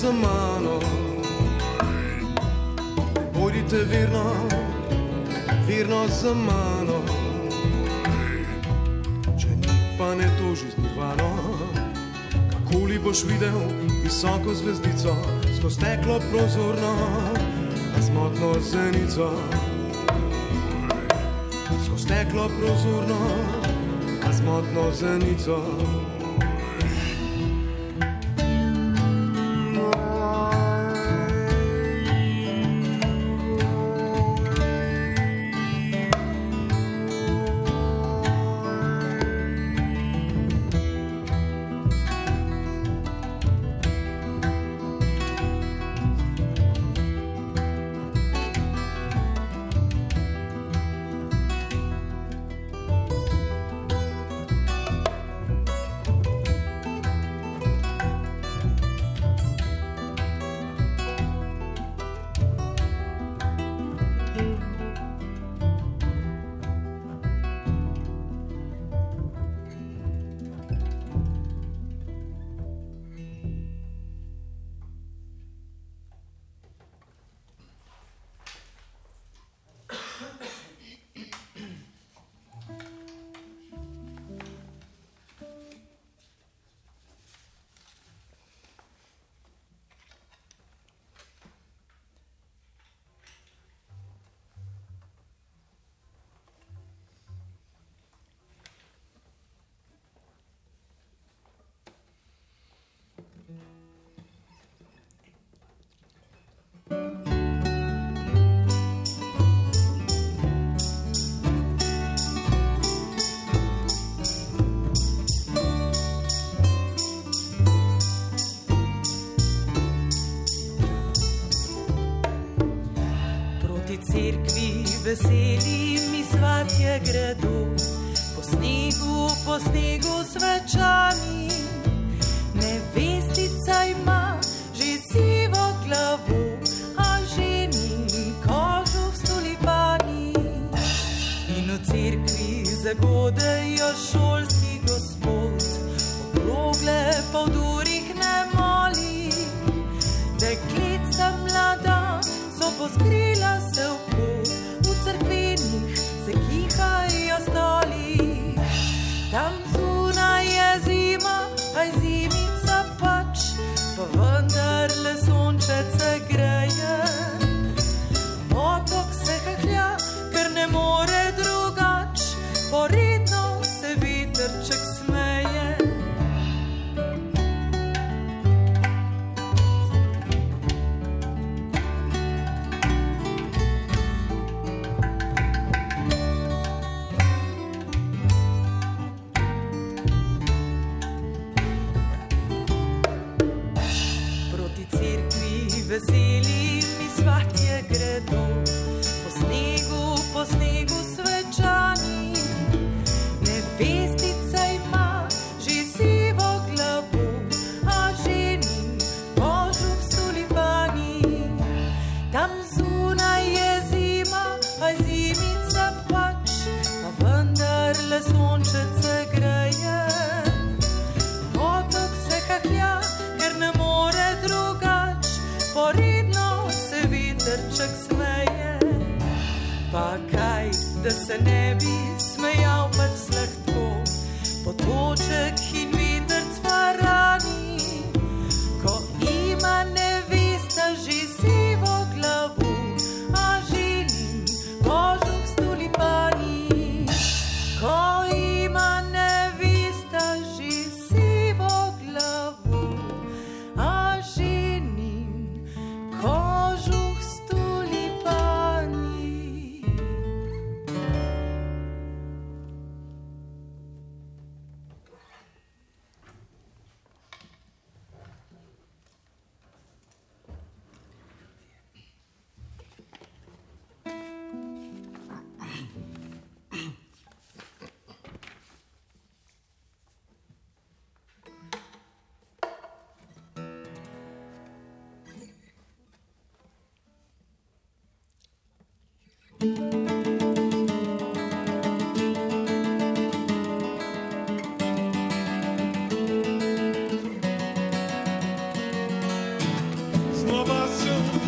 Za mano. Lepo idite virno, virno za mano. Če ni pa ne toži z nirvano, kakoli boš videl visoko zvezdico, skozi steklo prozorno, a zmotno zenico skozi steklo prozorno, a zmotno zenico.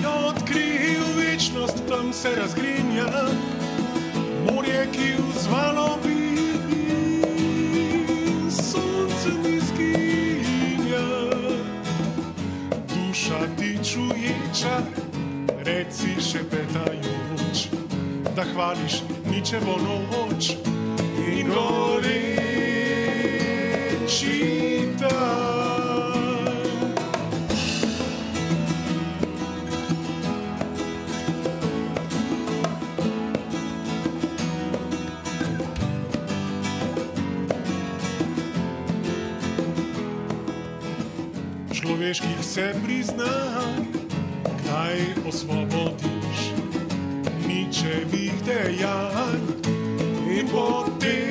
jo odkril večnost, tam se razgrinja morje, ki vzvalo vidi, sonce ni zginja. Duša ti čuječa, reci še petajoč, da hvališ ničevo noč in goreči. se priznam, kdaj osvobodiš ničevih dejanj in potem.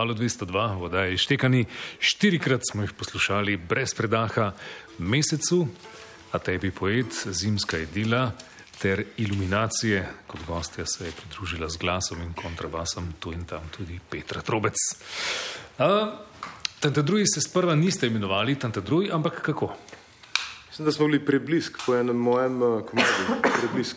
Valu 202, voda je štekani, štirikrat smo jih poslušali brez predaha, mesecu, a tebi poet, zimska idila ter iluminacije, kot gostja se je pridružila z glasom in kontrabasom, tu in tam tudi Petra Trobec. Tante drugi se sprva niste imenovali, tante drugi, ampak kako? Mislim, da smo bili preblisk po enem mojem uh, komadu. Preblisk.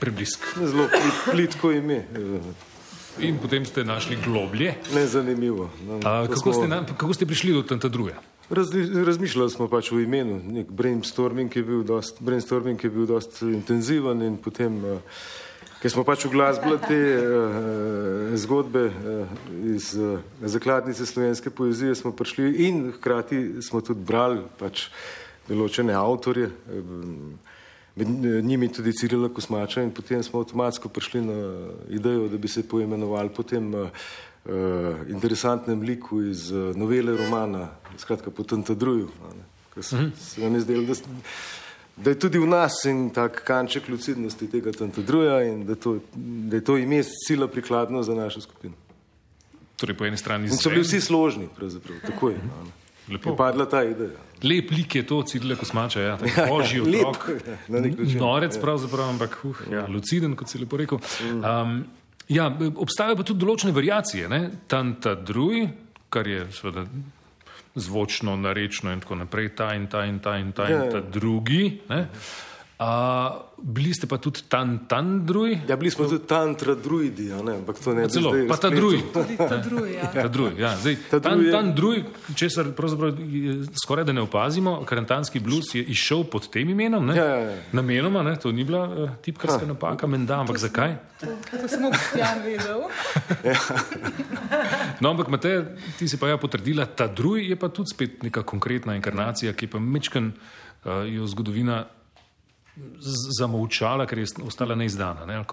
Preblisk. Zelo plit, plitko ime. eh, In potem ste našli globlje. Nezanimivo. No, A, ko kako, smo- ste na, kako ste prišli do tante druge? Razli- Razmišljali smo pač o imenu, nek brainstorming je bil dost, brainstorming je bil dost intenziven in potem, uh, ker smo pač uglasbili te uh, zgodbe uh, iz uh, zakladnice slovenske poezije, smo prišli in hkrati smo tudi brali pač določene avtorje, um, med njimi tudi Cirila Kosmača in potem smo avtomatsko prišli na idejo, da bi se poimenovali potem uh, uh, interesantnem liku iz novele romana, skratka po Tantadruju. Se, se nam je zdelo, da, da je tudi v nas en tak kanček lucidnosti tega Tantadruja in da, to, da je to ime sila prikladno za našo skupino. Torej, po eni strani In so bili vsi složni, pravzaprav, takoj. no, ne. Lepo. Je padla ta ideja. Lep lik je to, Cirila Kosmača, ja, tako božji Lep, otrok. ja, na nek način. Norec pravzaprav, ampak uh, ja, luciden, kot si lepo rekel. Um, ja, obstajajo pa tudi določene variacije. Ne? Tanta drugi, kar je seveda zvočno, narečno in tako naprej, ta in ta in ta in ta, Ja, in ja. ta drugi. Ne? A, bili ste pa tudi tan, tan drugi? Ja, bili smo tudi druidi, a ne, ampak to ne Celo, zdaj pa ta drugi. Ta drugi. Ja. Ta drugi, ja. Zdaj, Ta tan, drugi je- tan drugi, česar pravzaprav je skoraj da ne opazimo, karantanski blues je izšel pod tem imenom, ne? Ja, ja, ja. Namenoma, ne? to ni bila uh, tipkarska napaka, menda, ampak zakaj? To, to samo Jan vedel. No, ampak Matej, ti si pa ja potrdila, ta drugi je pa tudi spet neka konkretna inkarnacija, ki je pa mečken uh, jo zgodovina z- zamolčala, ker je ostala neizdana. Ne?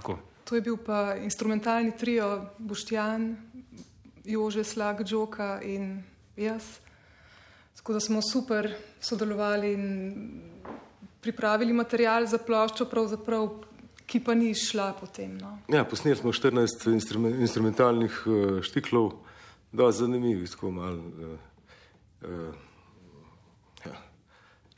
To je bil pa instrumentalni trio Boštjan, Jože Slag, Džoka in jaz. Tako da smo super sodelovali in pripravili material za ploščo, pravzaprav, ki pa ni šla potem. No. Ja, posneli smo 14 instrumen, instrumentalnih uh, štiklov, da zanimivih, tako malo. Uh, uh.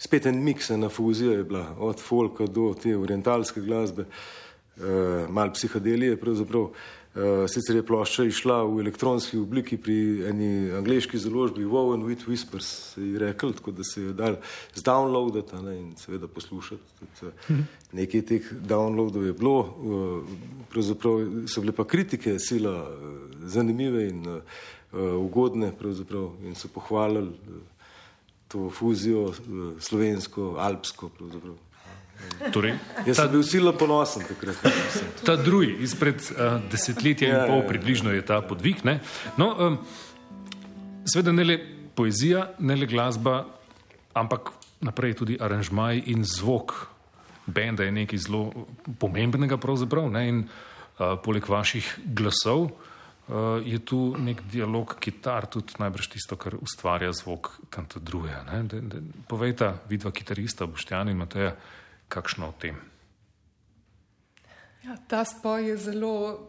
Spet en miks, ena fuzija je bila, od folka do te orientalske glasbe, uh, malo psihadelije pravzaprav. Uh, sicer je plošča išla v elektronski obliki pri eni angliški založbi Wow and Wit Whispers, se je rekel, tako da se je dal zdownloadati ne, in seveda poslušati. Tudi, uh, nekaj teh downloadov je bilo, uh, pravzaprav so bile pa kritike sila uh, zanimive in uh, ugodne pravzaprav in so pohvalili to fuzijo uh, slovensko, alpsko pravzaprav. Torej, Jaz sem bil sila ponosen takrat. Ta drugi, izpred uh, desetletja in Ja, pol, ja, ja. približno je ta podvig. Ne? No, um, Sveda ne le poezija, ne le glasba, ampak naprej tudi aranžmaj in zvok benda je nekaj zelo pomembnega. pravzaprav, Ne? In uh, poleg vaših glasov uh, je tu nek dialog kitar, tudi najbrž tisto, kar ustvarja zvok tanta druga. ne. De- de- Povejta, vidva kitarista, Boštjan in Mateja, kakšno o tem. Ja, ta spoj je zelo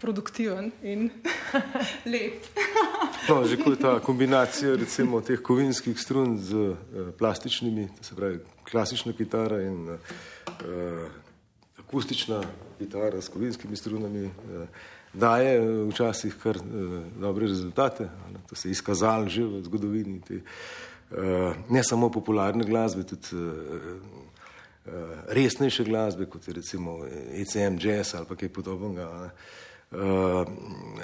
produktiven in lep. No, že ko je ta kombinacija recimo teh kovinskih strun z uh, plastičnimi, to se pravi klasična kitara in uh, akustična kitara s kovinskimi strunami, uh, daje uh, včasih kar uh, dobre rezultate. To se je izkazalo že v zgodovini te uh, ne samo popularne glasbe, tudi resnejše glasbe, kot je recimo ECM jazz ali kaj podobnega. uh,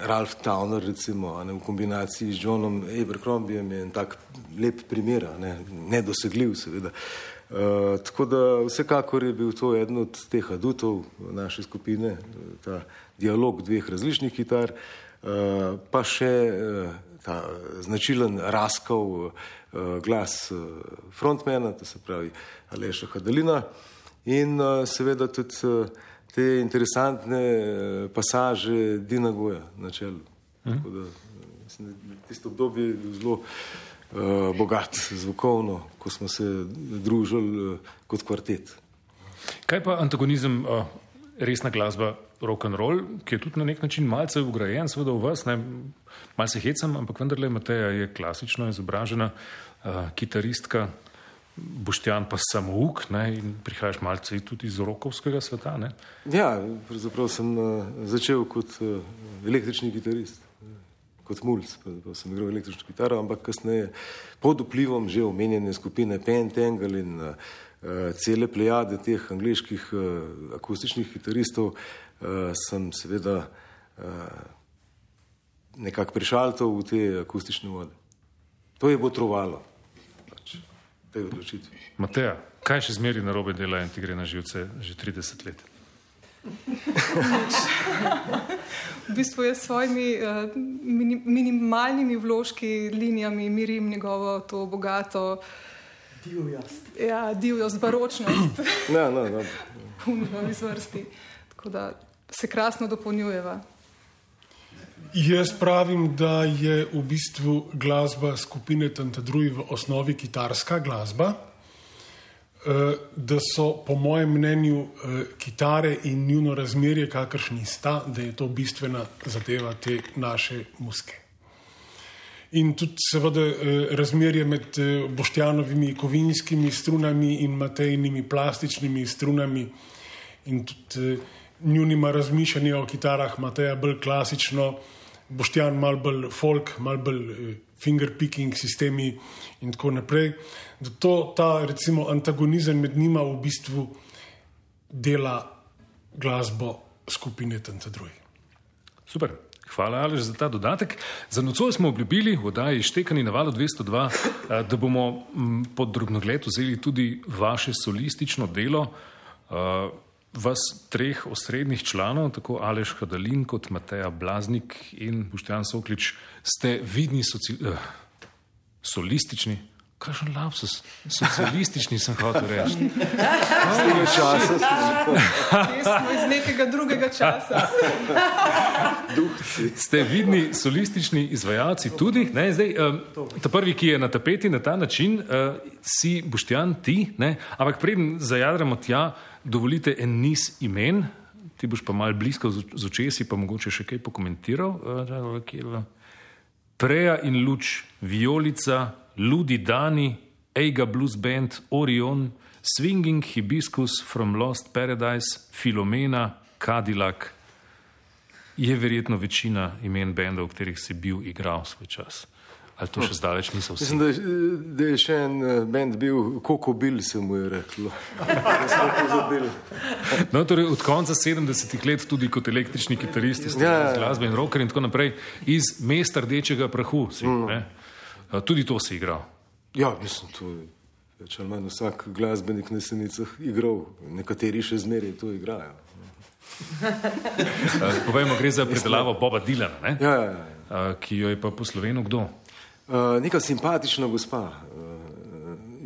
Ralph Towner, recimo, ne, v kombinaciji z Johnom Abercrombiem je en tak lep primer, ne, nedosegljiv seveda. Uh, tako da vsekakor je bil to eden od teh adutov naše skupine, ta dialog dveh različnih kitar, uh, pa še uh, ta značilen raskov uh, glas uh, frontmana, to se pravi Aleša Hadalina in uh, seveda tudi uh, te interesantne uh, pasaže Dina Goja na čelu. Mhm. Tako da, mislim, da tisto obdobje je bilo zelo bogat zvukovno, ko smo se družili uh, kot kvartet. Kaj pa antagonizem, uh, resna glasba, rock and roll, ki je tudi na nek način malce ugrajen, seveda v vas, ne, malce hecam, ampak vendarle Mateja je klasično izobražena uh, kitaristka, Boštjan pa samouk ne, in prihajaš malce tudi iz rokovskega sveta. Ne? Ja, pravzaprav sem uh, začel kot uh, električni kitarist kot mulj, pa sem igral električno kitaro, ampak kasneje pod vplivom že omenjene skupine Pentangle in uh, cele plejade teh angliških uh, akustičnih kitaristov uh, sem seveda uh, nekako prišaltal v te akustične vode. To je botrovalo pač, tej odločitvi. Mateja, kaj še zmeri na robe dela in ti gre na živce že 30 let? V bistvu je s svojimi uh, mini, minimalnimi vložki, linijami mirim njegovo to bogato divjost. Ja, divjost, baročnost. no, no, no. v njegovi zvrsti. Tako da se krasno dopolnjujeva. Jaz pravim, da je v bistvu glasba skupine Tantadruj v osnovi kitarska glasba. Eh, da so, po mojem mnenju, eh, kitare in njuno razmerje, kakršni sta, da je to bistvena zadeva te naše muske. In tudi, seveda, eh, razmerje med Boštjanovimi kovinskimi strunami in Matejnimi plastičnimi strunami, in tudi njunima razmišljanja o kitarah, Mateja bolj klasično, Boštjan mal bolj folk, mal bolj fingerpicking sistemi in tako naprej. Da to, ta recimo, antagonizem med njima v bistvu dela glasbo skupine Tantadruj. Super. Hvala, Alež, za ta dodatek. Za nocoj smo obljubili v oddaji Štekani na valu 202, eh, da bomo pod drobnogled vzeli tudi vaše solistično delo. Eh, vas treh osrednjih članov, tako Alež Hadalin kot Mateja Blaznik in Boštjan Soklič, ste vidni soci, uh, solistični. Kakšen lapsus, socialistični sem hotel reči. Z tega časa smo iz nekega drugega časa. Ste vidni solistični izvajalci tudi. Ne, zdaj, um, ta prvi, ki je na tapeti na ta način, uh, si Boštjan, ti, ne, ampak preden zajadramo tja, dovolite en niz imen, ti boš pa mal blisko z očesi, pa mogoče še kaj pokomentiral. Uh, Preja in luč, Violica, Ludi Dani, Eiga Blues Band, Orion, Swinging Hibiscus from Lost Paradise, Filomena, Cadillac. Je verjetno večina imen bendov, v katerih si bil igral svoj čas. Ali to še zdaleč niso vsi? Mislim, da, da je še en eh, bend bil, Koko Bil se mu je reklo. no, torej od konca 70-ih let tudi kot električni kitarist, ja, ja, glasbe in rocker in tako naprej, iz mesta rdečega prahu. Si, mm. Tudi to si igral. Ja, mislim, to je več ali manj vsak glasbenik na senicah igral, nekateri še zmeraj to igrajo. Povejmo, gre za predelavo Boba Dilana, ja, ja, ja. ki jo je pa po slovenu kdo? Uh, neka simpatična gospa, uh,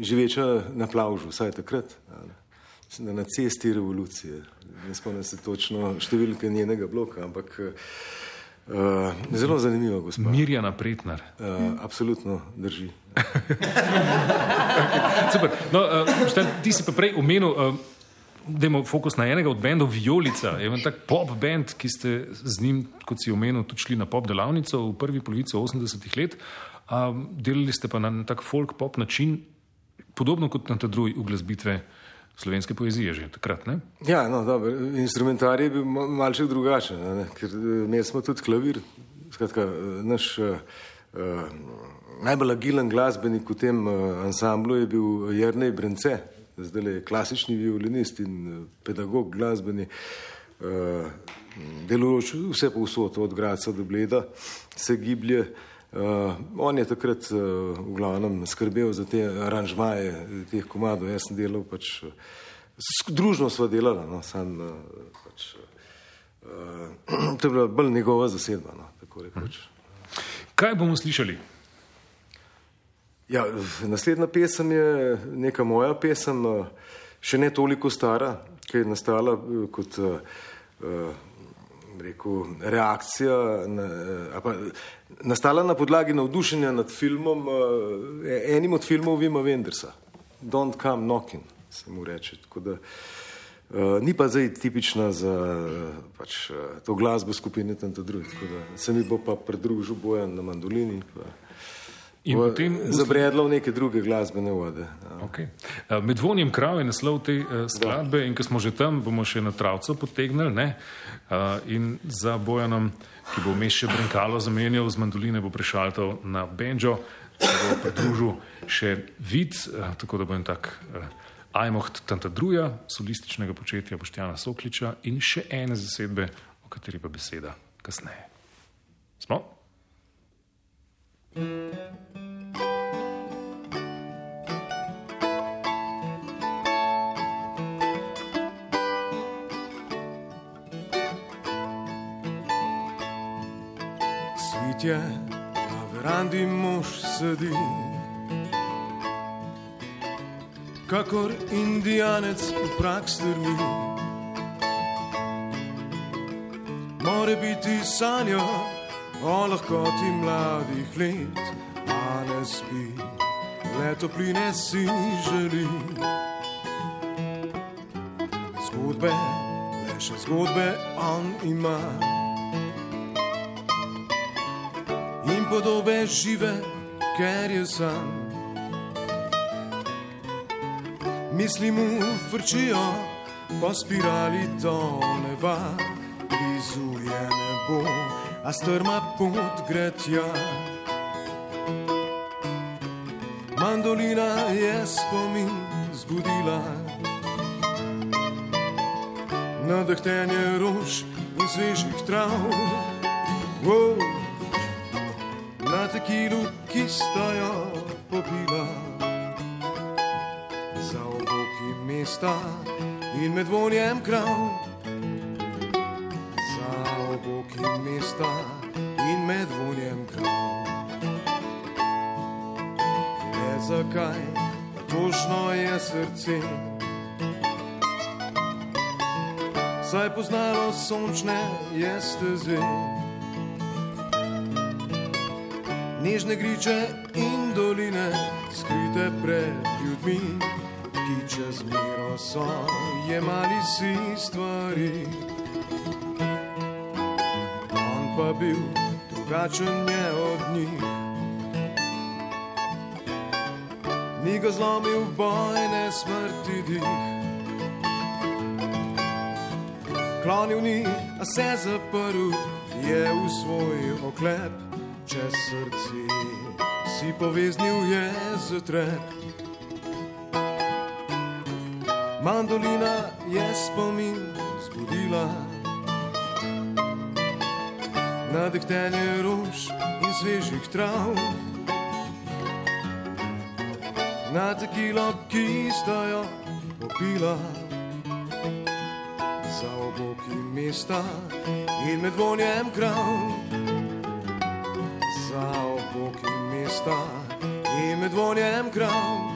živeča na plavžu, vsaj takrat, uh, na cesti revolucije. Ne spomnim se točno številke njenega bloka, ampak uh, zelo zanimiva gospa. Mirjana Pretnar. Uh, absolutno drži. Super. No, uh, šten, ti si pa prej omenil. Uh, Dajmo fokus na enega od bendov, Violica. Je en tak pop bend, ki ste z njim, kot si omenil, tudi šli na pop delavnico v prvi polovici 80-ih let. Uh, Um, delali ste pa na tak folk pop način, podobno kot na ta drugi uglasbitve slovenske poezije že takrat. Ne? Ja, no, dobro. Instrumentarij je bil malce drugačen, ne? ker eh, imeli smo tudi klavir. Skratka, eh, naš uh, uh, najbolj agilen glasbenik v tem uh, ansamblu je bil Jrnej Brence, zdaj je klasični violinist in pedagog glasbeni. Uh, delujoč vse povsod, od Graca do Bleda, se giblje. Uh, on je takrat uh, v glavnem skrbel za te aranžmaje, teh komadov. Jaz sem delal, pač, uh, družno sva delala, no, sam, uh, pač, uh, to je bila bolj njegova zasedba. No, Kaj bomo slišali? Ja, naslednja pesem je neka moja pesem, še ne toliko stara, ki je nastala kot rekel, reakcija, na, pa, nastala na podlagi navdušenja nad filmom, enim od filmov Vima Vendersa, Don't Come Knocking, se mu reče. Da, ni pa zdaj tipična za pač, to glasbo skupine Tanta Drugi, tako da se mi bo pa pridružil Bojan na mandolini. Pa, In v, potem zabredlo v neke druge glasbene vode. Ja. Okay. Med vonjem krav je naslov te uh, skladbe da. in ko smo že tam, bomo še na travco potegnili. Uh, in za Bojanom, ki bo vmes še Brenkalo zamenjal z mandoline, bo prešaltal na Benjo, se bo pridružil še vid, uh, tako da bo en tak uh, ajmoht Tanta Druja, solističnega početja Boštjana Sokliča in še ene zasedbe, o kateri pa beseda kasneje. Smo? Svitje na verandi mož sedi, kakor indijanec v prak strmi. More biti sanja, o lahkoti mladih let, a ne spi, le topline si želi. Zgodbe, le še zgodbe on ima. In podobe žive, ker je sam. Misli mu vrčijo po spirali do neba, blizu je nebo a strma pot gre tja. Mandolina je spomin zbudila, nadehtenje rož in svežih trav. Wow. Na tekilu, ki sta jo popila, za oboki mesta in med vonjem krav. Mesta in med vonjem krav. Ne zakaj, pa točno je srce. Saj poznalo sončne je steze. Nežne griče in doline, skrite pred ljudmi, ki čez miro so jemali si stvari pa bil drugačen je od njih. Ni ga zlomil bojne smrti dih. Klonil ni, a se zaprl je v svoj oklep, čez srce si poveznil je zatrep. Mandolina je spomin zbudila nadehtenje rož in svežih trav. Na tekilo, ki sta jo popila, za oboki mesta in med vonjem krav. Za oboki mesta in med vonjem krav.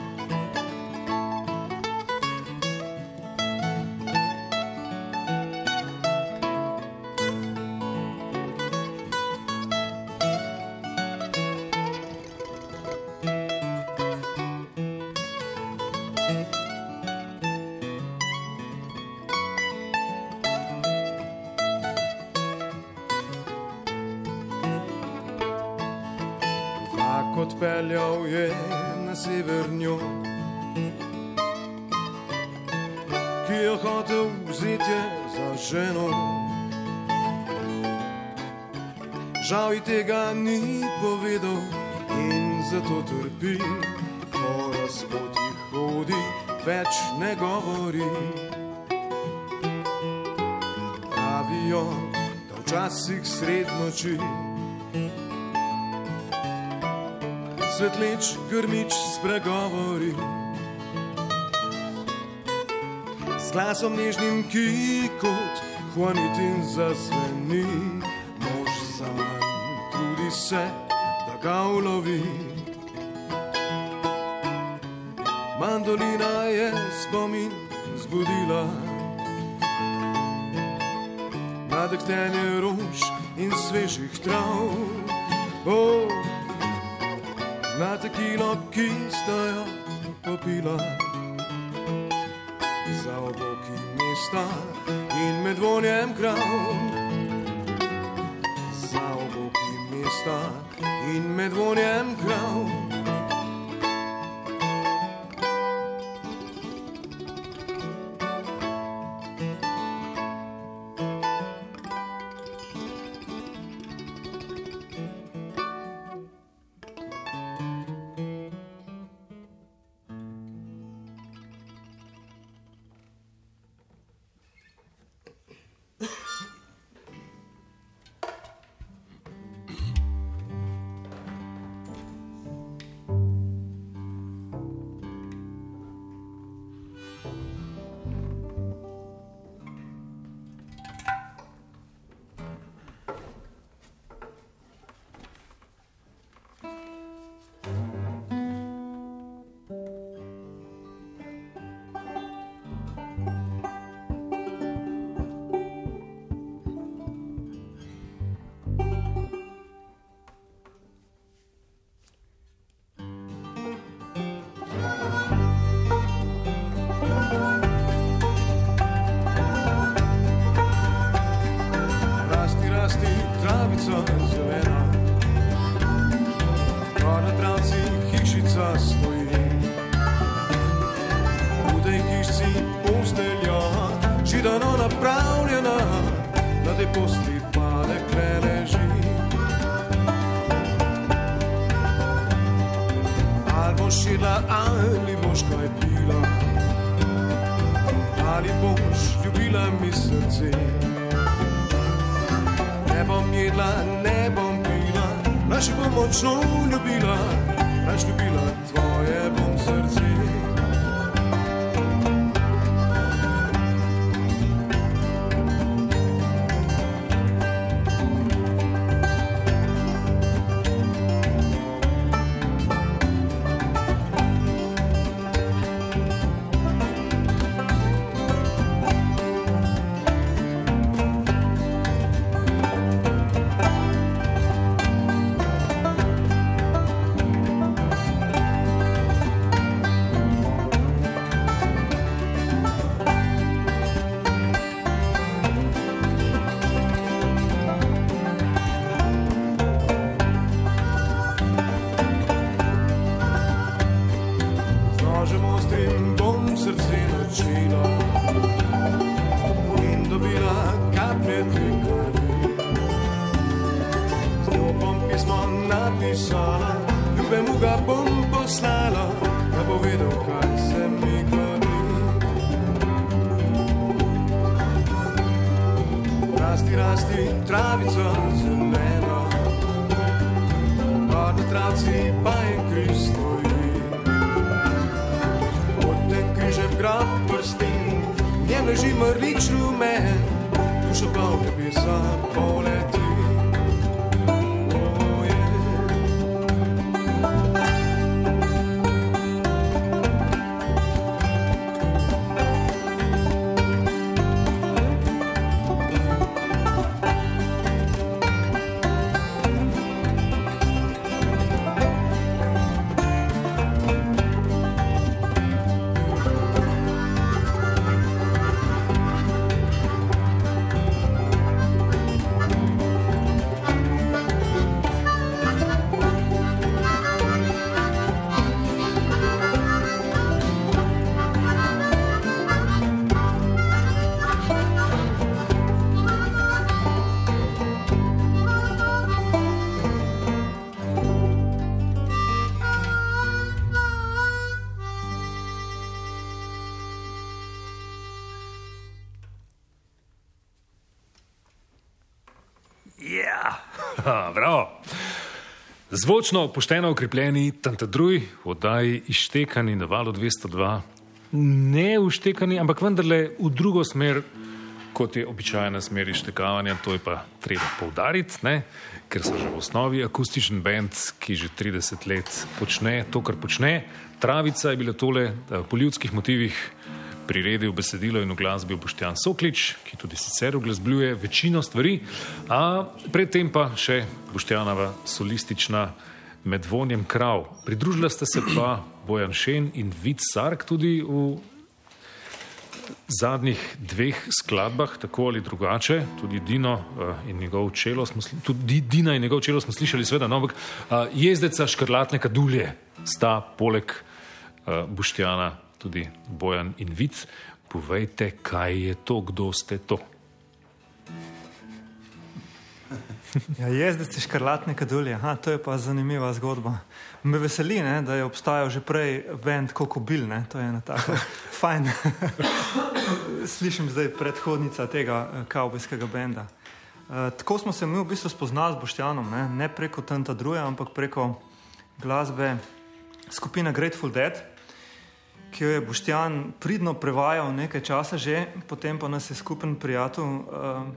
Včasih sred noči. Svetleč grmič spregovori. S glasom nežnim, ki kot hvanitin zazveni, mož za manj trudi se, da ga ulovi. Mandolina je spomin zbudila. Nadektenje rož in svežih trav. Oh, na tekilo, ki sta jo popila. Za oboki mesta in med vonjem krav. Za oboki mesta in med vonjem krav. Zvočno, pošteno ukrepljeni, tantadruj, oddaji ištekani na valu 202, ne uštekani, ampak vendarle v drugo smer, kot je običajna smer ištekavanja, to je pa treba poudariti, ne? ker so že v osnovi akustičen bend, ki že 30 let počne to, kar počne. Travica je bila tole po ljudskih motivih priredil besedilo in v glasbi Boštjan Soklič, ki tudi sicer uglasbljuje večino stvari, a predtem pa še Boštjanova solistična med vonjem krav. Pridružila sta se pa Bojan Šen in Vid Sark tudi v zadnjih dveh skladbah, tako ali drugače, tudi Dino uh, in njegov čelo smo, tudi Dina in njegov čelo smo slišali, seveda, no, ampak uh, jezdeca škrlatne kadulje sta poleg uh, Boštjana tudi Bojan in Vic. Povejte, kaj je to, kdo ste to? Ja, jezdec je škrlatne kadulje, Aha, to je pa zanimiva zgodba. Me veseli, ne, da je obstajal že prej bend Kokobil, ne, to je ena taka fajn. Slišim zdaj predhodnica tega eh, kavbojskega benda. E, tako smo se mi v bistvu spoznali z Boštjanom, ne, ne preko Tanta Druja, ampak preko glasbe skupine Grateful Dead ki jo je Boštjan pridno prevajal nekaj časa že, potem pa nas je skupen prijatelj uh,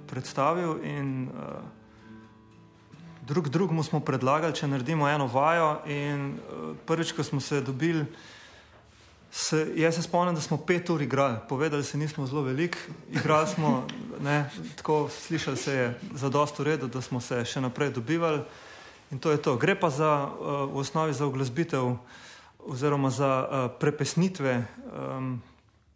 predstavil in uh, drug drugemu smo predlagali, če naredimo eno vajo in uh, prvič, ko smo se dobili, se, jaz se spomnim, da smo pet ur igrali, povedali se nismo zelo velik, igrali smo, ne, tako slišali se je za dost v redu, da smo se še naprej dobivali in to je to. Gre pa za, uh, v osnovi za oglazbitev oziroma za uh, prepesnitve um,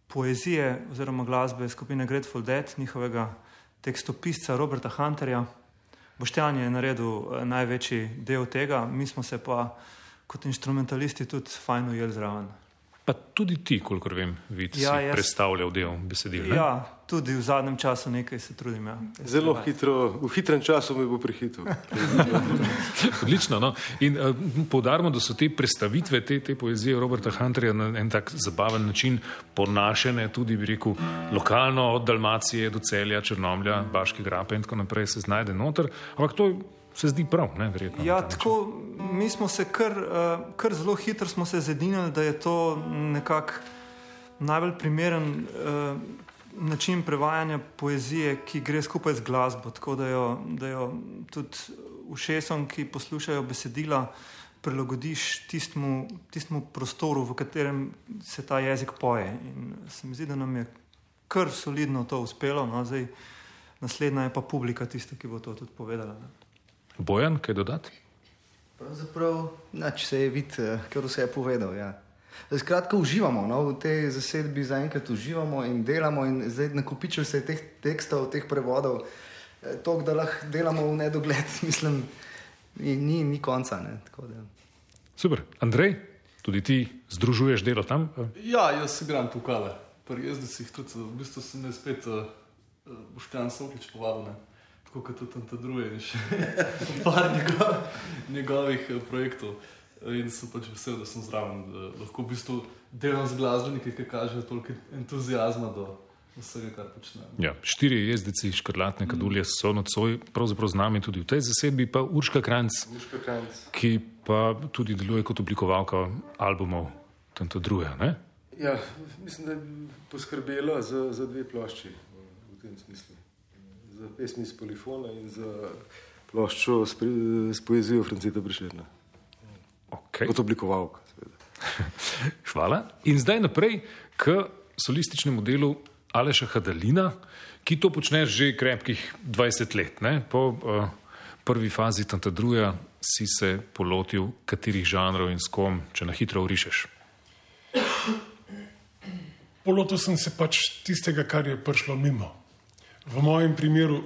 poezije oziroma glasbe skupine Grateful Dead, njihovega tekstopisca Roberta Hunterja. Boštjan je naredil uh, največji del tega, mi smo se pa kot instrumentalisti tudi fajn ujeli zraven. Pa tudi ti, kolikor vem, vidiš, ja, jaz... predstavljal del besedila. Ja, tudi v zadnjem času nekaj se trudim. Ja. Zelo hitro, v hitrem času me bo prehitil. Odlično. No? In uh, poudarimo, da so te predstavitve, te, te poezije Roberta Hunterja na en tak zabaven način ponašene tudi, bi rekel, lokalno, od Dalmacije do Celja, Črnomlja, Baške grape in tako naprej se znajde noter. Ampak to se zdi prav, ne verjetno. Ja, tako mi smo se kar, uh, kar zelo hitro zedinili, da je to nekako najbolj primeren uh, način prevajanja poezije, ki gre skupaj z glasbo. Tako da jo, da jo tudi všesom, ki poslušajo besedila, prilagodiš tistmu, tistmu prostoru, v katerem se ta jezik poje. In se mi zdi, da nam je kar solidno to uspelo. No, zdaj, naslednja je pa publika tista, ki bo to tudi povedala. Bojan, kaj dodati? Pravzaprav, če se je videti, eh, ker vse je povedal. Ja. Skratka, uživamo no, v tej zasedbi, zaenkrat uživamo in delamo, in zdaj nakupičil se je teh tekstov, teh prevodov, eh, to, da lahko delamo v nedogled, mislim, ni, ni, ni konca. Ne, Super, Andrej, tudi ti združuješ delo tam? Ja, jaz se gram tukaj, pri jezdcih tudi, v bistvu sem ne spet, uh, boš tam sokič povabil kot tudi tam druge, in še par njegov, njegovih projektov. In sem pač vesel, da sem zraven, da lahko v bistvu delam z glasbeniki, ki kažejo toliko entuzijazma do vsega, kar počnem. Ja, štiri jezdici, škrlatne kadulje so nocoj, pravzaprav z nami tudi v tej zasedbi, pa Urška Kranc, Urška Kranc. ki pa tudi deluje kot oblikovalka albumov tam druge. Ne? Ja, mislim, da je poskrbela za, za dve plošči v tem smislu za pesmi iz Polifona in za ploščo s, pri, s poezijo Francita Brešerna. Okay. Kot oblikovalka. Hvala. In zdaj naprej k solističnemu delu Aleša Hadalina, ki to počne že krepkih 20 let. Ne? Po uh, prvi fazi Tantadruja si se polotil katerih žanrov in s kom, če na hitro urišeš. Polotil sem se pač tistega, kar je prišlo mimo. V mojem primeru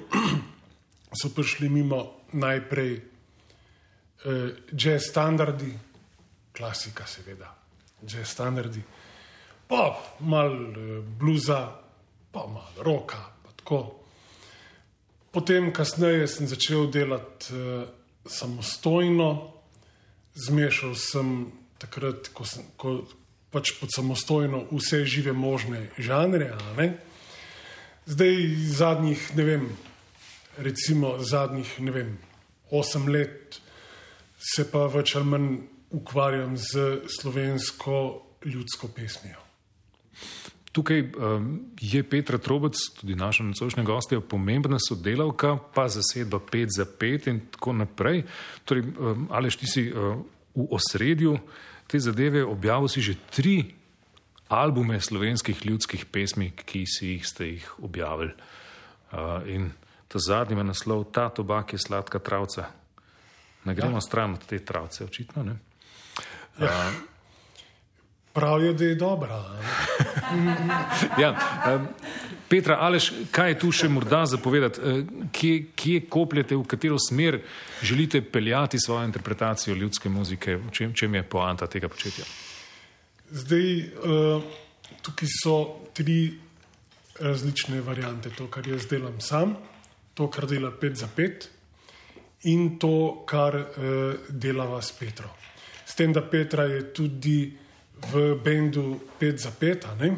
so prišli mimo najprej eh, jazz standardi, klasika, seveda, jazz standardi, pa malo eh, bluza, pa malo roka. Pa Potem, kasneje, sem začel delati eh, samostojno, zmešal sem takrat, ko sem ko, pač pod samostojno vse žive možne žanre. Zdaj, zadnjih, ne vem, recimo zadnjih, ne vem, osem let se pa več ali manj ukvarjam z slovensko ljudsko pesmijo. Tukaj um, je Petra Trobec, tudi naša nocojšnja gostja, pomembna sodelavka, pa zasedba 5 za 5 in tako naprej. Torej, um, Aleš, ti si uh, v osredju te zadeve, objavil si že tri albume slovenskih ljudskih pesmi, ki si jih ste jih objavili. Uh, in ta zadnji ima naslov Ta tobak je sladka travca. Ne gremo ja. stran od te travce, očitno. Ne? Ja. Pravijo, da je dobra. ja, um, Petra, Aleš, kaj je tu še morda zapovedati? Kje, kje kopljete, v katero smer želite peljati svojo interpretacijo ljudske muzike? V čem, čem je poanta tega početja? Zdaj, uh, tukaj so tri različne variante. To, kar jaz delam sam, to, kar dela 5 za 5 in to, kar uh, delava s Petro. S tem, da Petra je tudi v bendu 5 za 5, ne?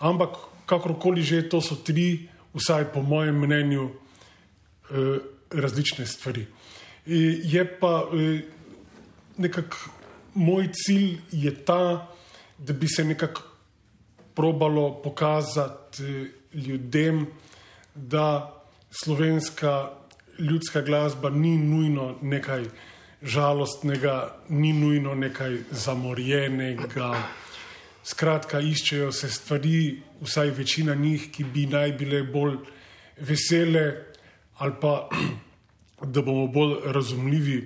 ampak kakorkoli že, to so tri, vsaj po mojem mnenju, eh, različne stvari. Je pa eh, nekako moj cilj je ta, da bi se nekako probalo pokazati eh, ljudem, da slovenska ljudska glasba ni nujno nekaj žalostnega, ni nujno nekaj zamorjenega. Skratka, iščejo se stvari, vsaj večina njih, ki bi naj bile bolj vesele, ali pa da bomo bolj razumljivi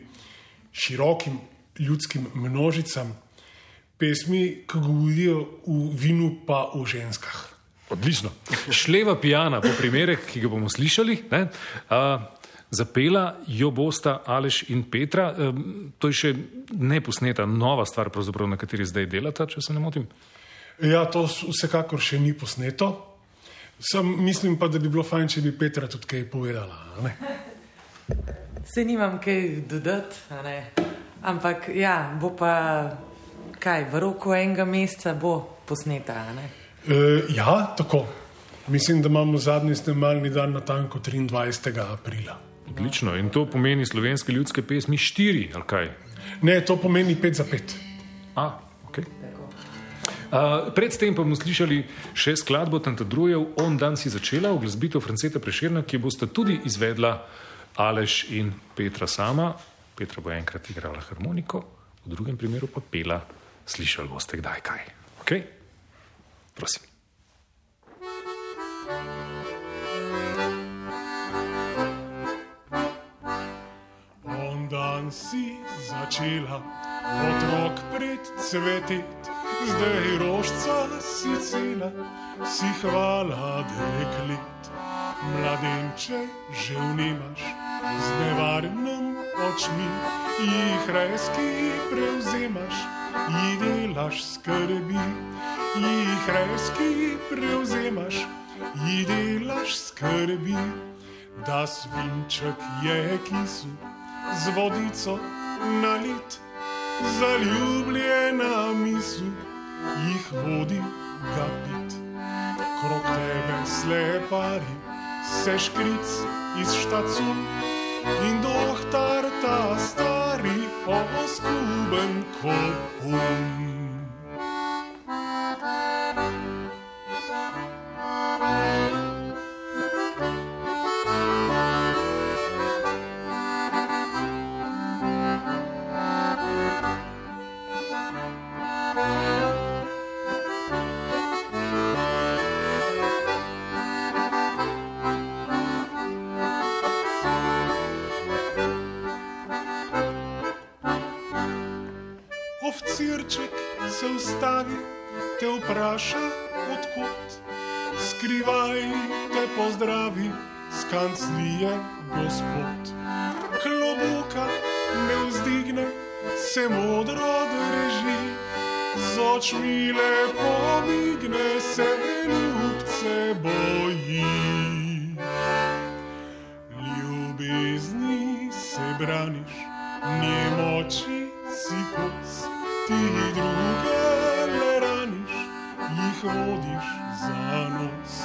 širokim ljudskim množicam, pesmi, ki govorijo v vinu, pa v ženskah. Odlično. Šleva pijana, po primerih, ki ga bomo slišali. Ne, uh, Zapela jo bosta Aleš in Petra. To je še neposneta nova stvar, na kateri zdaj delata, če se ne motim. Ja, to vsekakor še ni posneto. Sam mislim pa, da bi bilo fajn, če bi Petra tudi kaj povedala. Se nimam kaj dodati, ampak ja, bo pa kaj, v roku enega meseca bo posneta. E, ja, tako. Mislim, da imamo zadnji snemalni dan na tanko 23. aprila. Odlično. In to pomeni slovenske ljudske pesmi štiri, ali kaj? Ne, to pomeni pet za pet. A, okay. Uh, predtem pa bomo slišali še skladbo Tantadrujev, On dan si začela v glasbitev Franceta Prešerna, ki boste tudi izvedla Aleš in Petra sama. Petra bo enkrat igrala harmoniko, v drugem primeru pa pela. Slišali boste kdaj kaj. Okay? Prosim. Dan si začela, otrok pred cvetet, zdaj rožca si cela, si hvala deklet. Mladenče že vnimaš, z nevarnim očmi, jih reski prevzemaš, jih delaš skrbi, jih reski prevzemaš, jih delaš skrbi, da svinček je kisu z vodico nalit, zaljubljena misel jih vodi ga pit. Krok tebe slepari, se škric iz štacu in dohtar ta stari oskuben kopun. vpraša, odkot skrivaj te pozdravi, skanclije gospod. Klobuka ne vzdigne, se modro drži, z očmi lepo migne, se ljubce boji. Ljubezni se braniš, nje moči druge vodiš za nos.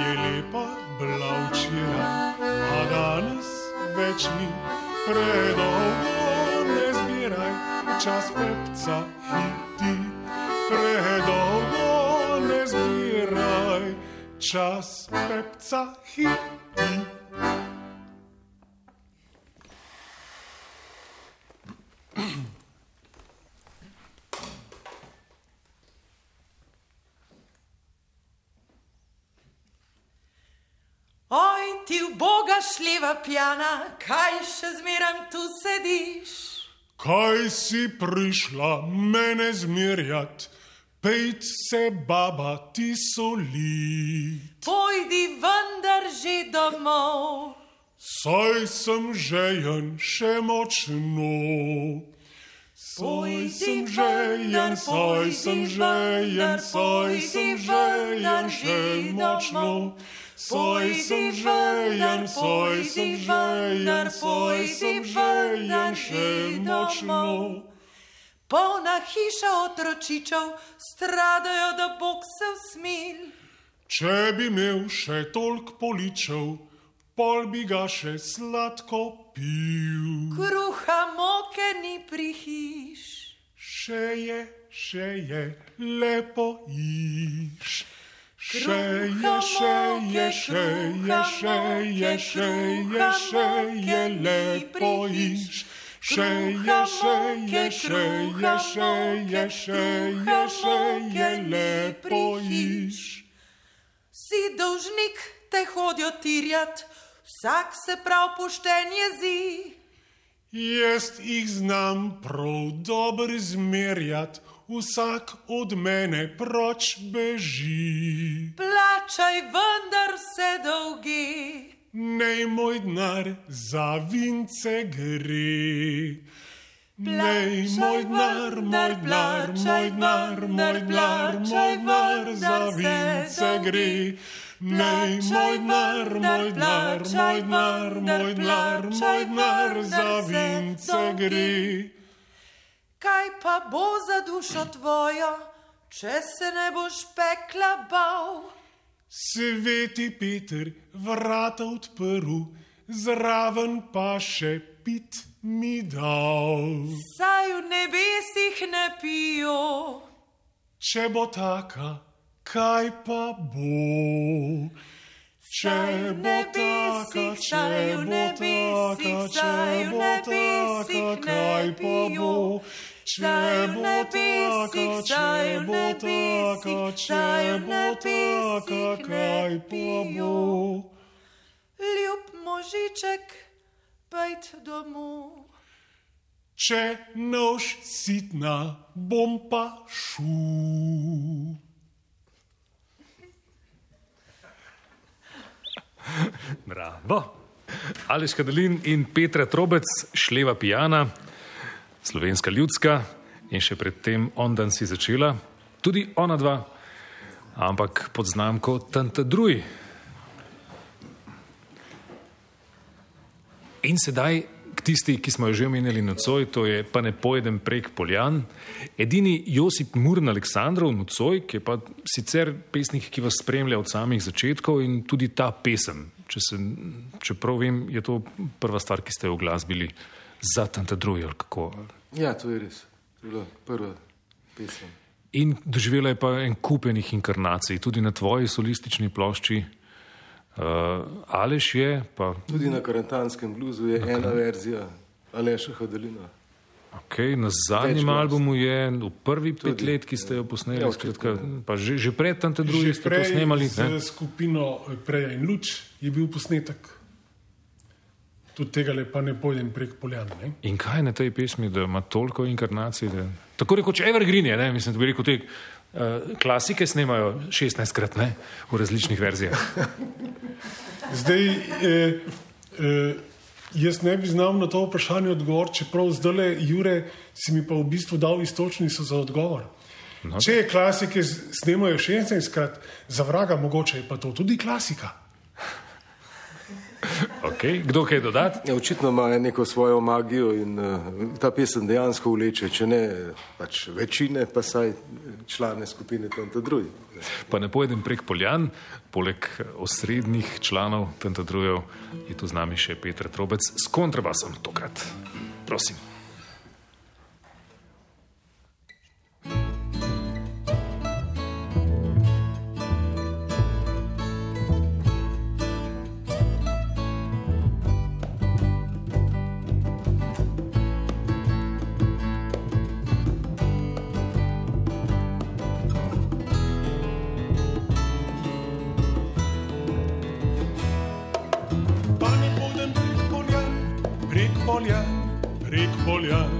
je lepa bila včeraj, a danes več ni predolgo, ne zbiraj čas pepca hiti. Predolgo ne zbiraj čas pepca hiti. Boga šleva pjana, kaj še zmeram tu sediš? Kaj si prišla mene zmerjat, pejt se baba ti solit. Pojdi vendar že domov. Saj sem žejen še močno. Saj Pojdi sem žejen, vendar, saj sem pojdi žejen, vendar, saj pojdi sem vendar žejen še močno. domov. Saj Pojdi sem vendar, saj pojdi sem vendar, saj pojdi sem vendar žejen še že močno. domov. Polna hiša otročičev, stradajo, da Bog se usmil. Če bi imel še toliko poličev, pol bi ga še sladko pil. Kruha moke ni pri hiš. Še je, še je lepo iš. Še je, še je, še je, še je, še je, še je lepo iš. Še je, še je, še je, še je, še je, še je lepo iš. Si dolžnik, te hodijo tirjat, vsak se prav pošten jezi. Jaz jih znam prav dobro zmerjati, vsak od mene proč beži. Plačaj vendar vse dolgi. Nej moj denar za vince gre. Nej moj denar, moj denar, moj denar, moj denar, moj denar za vince gre. Nej moj denar, moj denar, moj denar, moj denar, moj denar za vince gre. Kaj pa bo za dušo tvojo, če se ne boš pekla bal? Sveti Peter vrata odprl, zraven pa še pit mi dal. Saj v nebesih ne pijo. Če bo taka, kaj pa bo? Če bo taka, če bo taka, če bo taka, kaj pa bo? Če bo taka, če bo taka, če bo taka, kaj pa bo? Ljub možiček, pejt domov. Če nož sitna, bom pa šel. Bravo. Aleš Kadalin in Petra Trobec, šleva pijana, slovenska ljudska in še predtem on dan si začela, tudi ona dva, ampak pod znamko Tanta Druj. In sedaj k tisti, ki smo jo že omenjali nocoj, to je pa ne pojedem prek Poljan. Edini Josip Murn Aleksandrov nocoj, ki je pa sicer pesnik, ki vas spremlja od samih začetkov in tudi ta pesem. Če, se, če prav vem, je to prva stvar, ki ste jo glasbili za Tanta Druj ali kako. Ja, to je res. To je bila prva pesem. In doživela je pa en kupenih inkarnacij, tudi na tvoji solistični plošči. Uh, Aleš je, pa Tudi na karantanskem bluzu je ena verzija Aleša Hadalina. Okay, na zadnjem albumu je v prvi Tudi, pet let, ki ste jo posneli, Ja, ja, skratka, pa že, že pred tam te druge ste to prej snemali. Z Ne? skupino eh, Preja in Luč je bil posnetek. Tudi tega le pa ne pojdem prek Poljana. Ne? In kaj je na tej pesmi, da ima toliko inkarnacij? Da... Tako rekoč Evergreen je, ne? mislim, da bi rekel, te uh, klasike snemajo 16 krat ne? v različnih verzijah. Zdaj, eh, eh, jaz ne bi znal na to vprašanje odgovoriti, čeprav zdaj le Jure si mi pa v bistvu dal istočnico za odgovor. No. Če je klasike snemajo 16krat, za vraga mogoče je pa to tudi klasika. Okay. Kdo kaj dodati? Ja, očitno ima neko svojo magijo in uh, ta pesem dejansko vleče, če ne pač večine, pa saj člane skupine Tanta Drugi. Pa ne pojedem prek Poljan, poleg osrednjih članov Tanta Drujev je tu z nami še Petr Trobec s kontrabasom tokrat. Prosim. Poljan.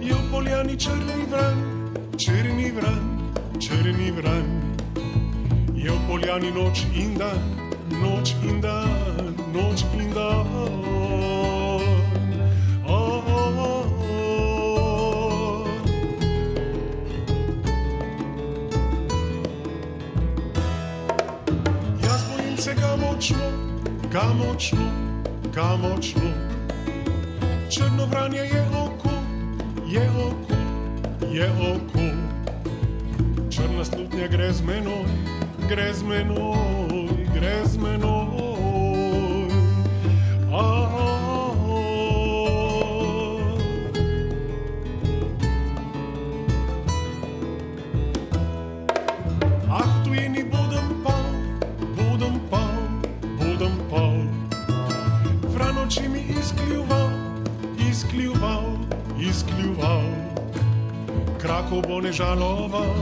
Je v poljani črni vran, črni vran, črni vran. Je v poljani noč in dan, noč in dan, noč in dan. Oh, oh, oh. Jaz bojim se ga močno, ga močno, ga močno. Črno vranje je oko, je oko, je oko. Črna slutnja gre z menoj, gre z menoj, gre z menoj. A, a, a. izkljuval. Krakov bo ne žaloval,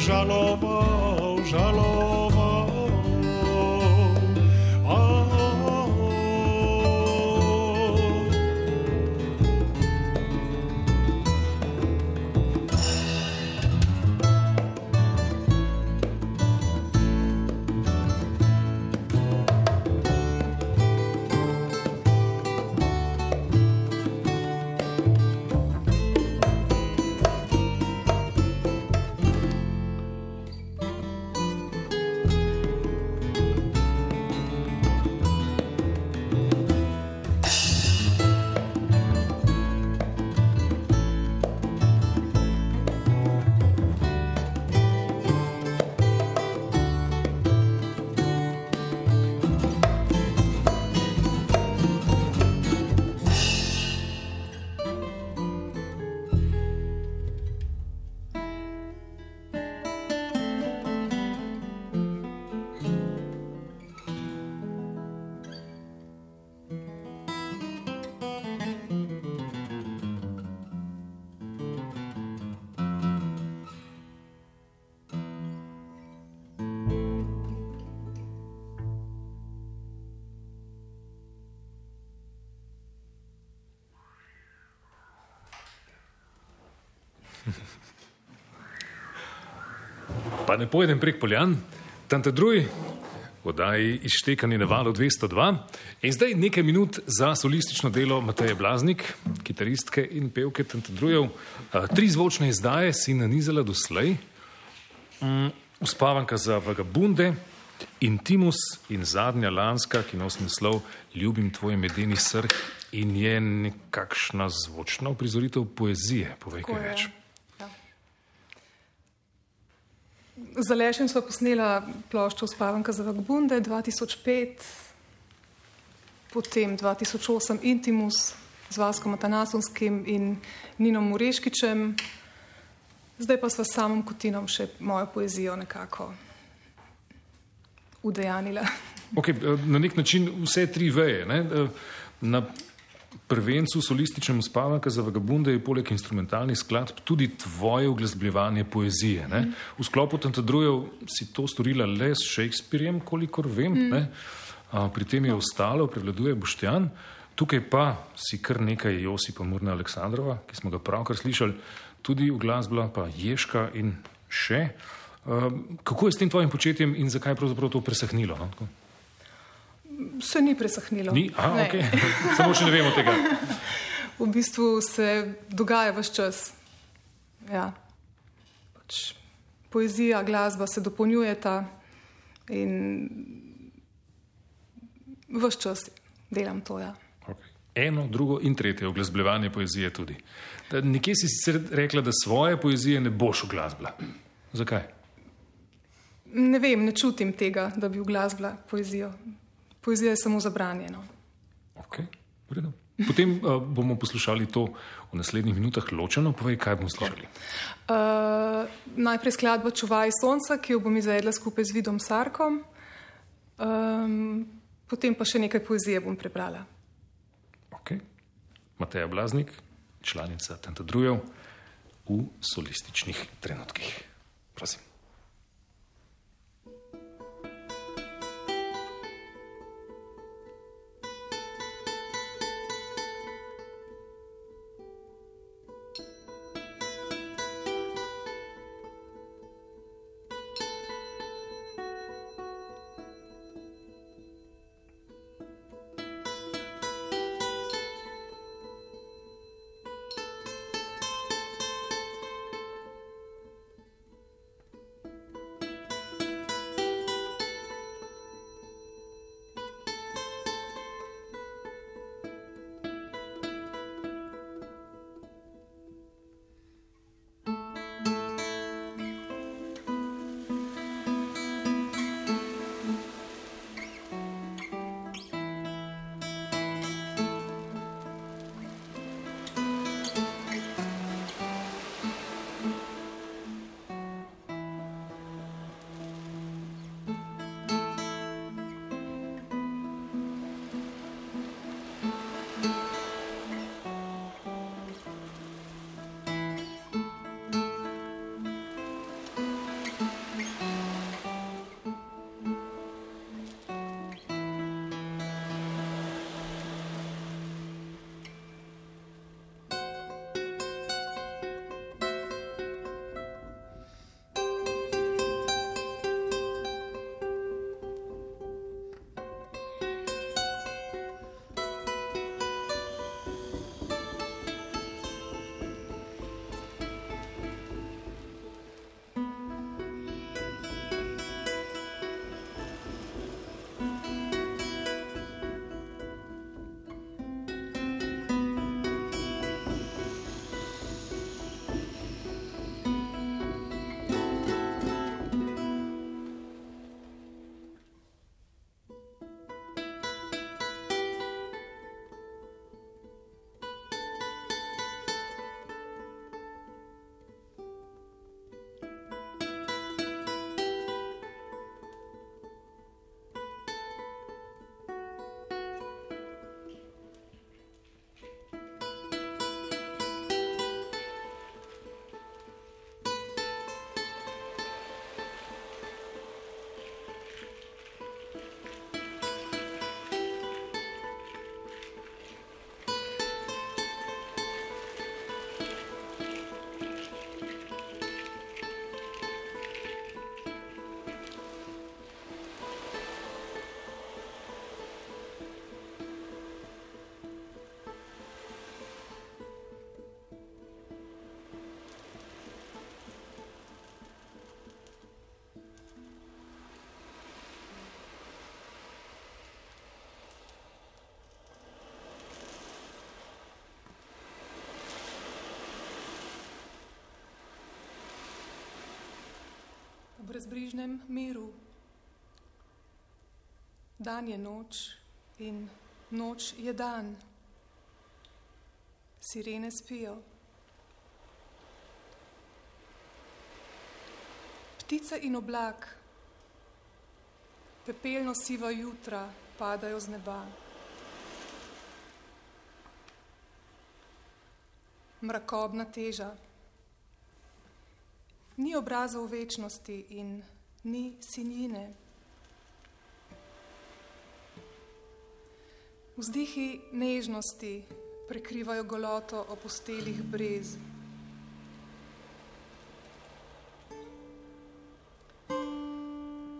žaloval, žaloval. Pa ne pojedem prek Poljan, tam te drugi, oddaji izštekani na valu 202. In zdaj nekaj minut za solistično delo Mateje Blaznik, kitaristke in pevke Tante Drujev. A, Tri zvočne izdaje si nanizala doslej. Mm, Uspavanka za vagabunde, Intimus in zadnja lanska, ki nosi naslov Ljubim tvoj medeni srh in je nekakšna zvočna uprizoritev poezije. Povej kaj Tako je. Za Lešem smo posnela ploščo Spavanka za Vagbunde 2005, potem 2008 Intimus z Vaskom Atanasonskim in Ninom Mureškičem, zdaj pa sva s samom Kotinom še mojo poezijo nekako udejanila. Okay, na nek način vse tri veje. Ne? Na prvencu solističnem spavanka za vagabunde je poleg instrumentalnih skladb tudi tvoje uglasbljevanje poezije. Ne? V sklopu Tantadrujev si to storila le s Shakespeareom, kolikor vem. Mm. A, pri tem je ostalo, prevladuje Boštjan. Tukaj pa si kar nekaj Josipa Murna Aleksandrova, ki smo ga pravkar slišali, tudi v glasbla, pa Ješka in še. A, kako je s tem tvojim početjem in zakaj je pravzaprav to presahnilo? No? Tako. Se ni presahnilo. Ni? A, Ne. okay. Samo še ne vemo tega. V bistvu se dogaja vse čas. Ja. Pač poezija, glasba se dopolnjujeta in vse čas delam to. Ja. Okay. Eno, drugo in tretje, oglasbljevanje poezije tudi. Da, nekje si sicer rekla, da svoje poezije ne boš uglasbila. Zakaj? Ne vem, ne čutim tega, da bi uglasbila poezijo. Poezija je samo zabranjena. Okay. Potem uh, bomo poslušali to v naslednjih minutah ločeno. Povej, kaj bomo slišali. Uh, najprej skladba Čuvaj sonca, ki jo bom izvedla skupaj z Vidom Sarkom. Um, potem pa še nekaj poezije bom prebrala. Okay. Mateja Blaznik, članica Tenta Drujev v solističnih trenutkih. Prosim. Brezbrižnem miru. Dan je noč in noč je dan. Sirene spijo. Ptice in oblak, pepelno siva jutra padajo z neba. Mrakobna teža ni obrazov večnosti in ni sinjine. Vzdihi nežnosti prekrivajo goloto opustelih brez.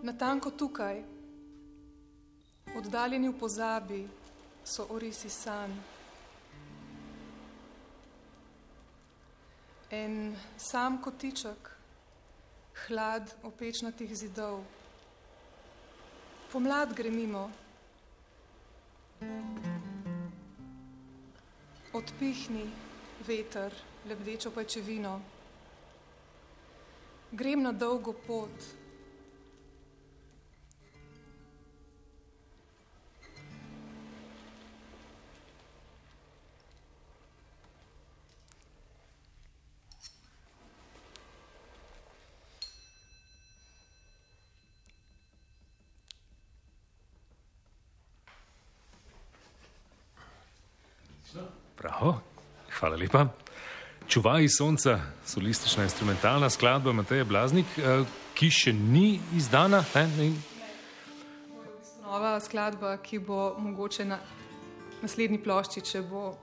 Natanko tukaj, oddaljeni v pozabi, so orisi sanj. En sam kotiček hlad opečnatih zidov. Pomlad gre mimo, Odpihni veter, lebdečo pajčevino. Grem na dolgo pot. Hvala lepa. Čuvaj sonca, solistična instrumentalna skladba Mateja Blaznik, eh, ki še ni izdana. Ne? Nova skladba, ki bo mogoče na naslednji plošči, če bo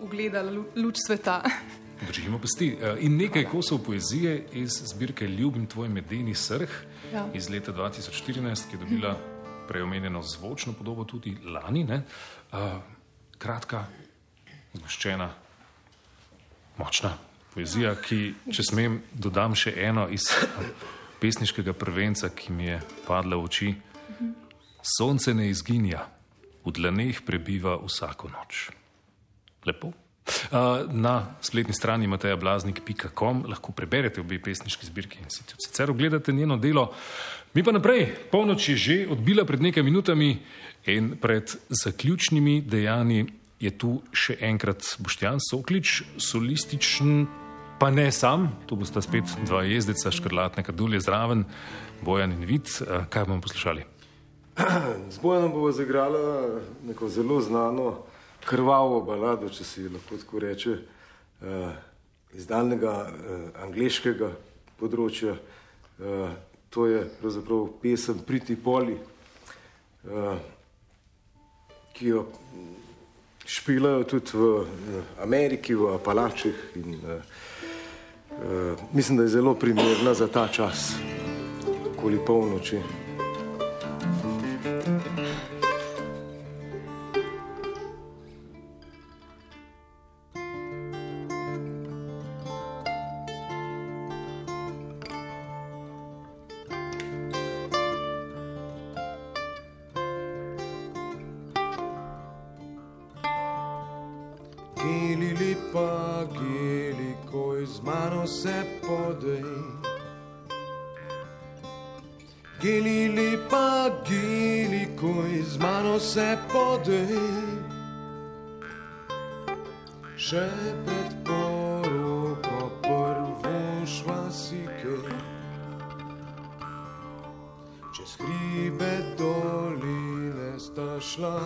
ugledala lu- luč sveta. Držimo pesti. Eh, In nekaj kosov poezije iz zbirke Ljubim tvoj medeni srh Ja. iz leta 2014, ki je dobila preomenjeno zvočno podobo tudi lani. Ne? Eh, Kratka, zgoščena, močna poezija, ki, če smem, dodam še eno iz pesniškega prvenca, ki mi je padla v oči. Sonce ne izginja, v dlaneh prebiva vsako noč. Lepo. Na spletni strani matejablasnik.com lahko preberete obe pesniški zbirki in si tudi sicer ogledate njeno delo. Mi pa naprej, polnoč je že odbila pred nekaj minutami in pred zaključnimi dejanji je tu še enkrat Boštjan Soklič, solističen, pa ne sam, tu bosta spet dva jezdeca, škrlatne kadulje zraven, Bojan in Vid. Uh, kaj bomo poslušali? Z Bojanom bomo zagrala neko zelo znano krvavo balado, če si lahko tako reče, uh, iz daljnega uh, angliškega področja. To je pravzaprav pesem Priti Poli, ki jo špilajo tudi v uh, Ameriki, v Apalačih. In, uh, uh, mislim, da je zelo primerna za ta čas, okoli polnoči. Z mano se podej. Geli lepa, geli, ko z mano se podej. Še pred poroko prvo šva si kaj. Čez hribe doline sta šla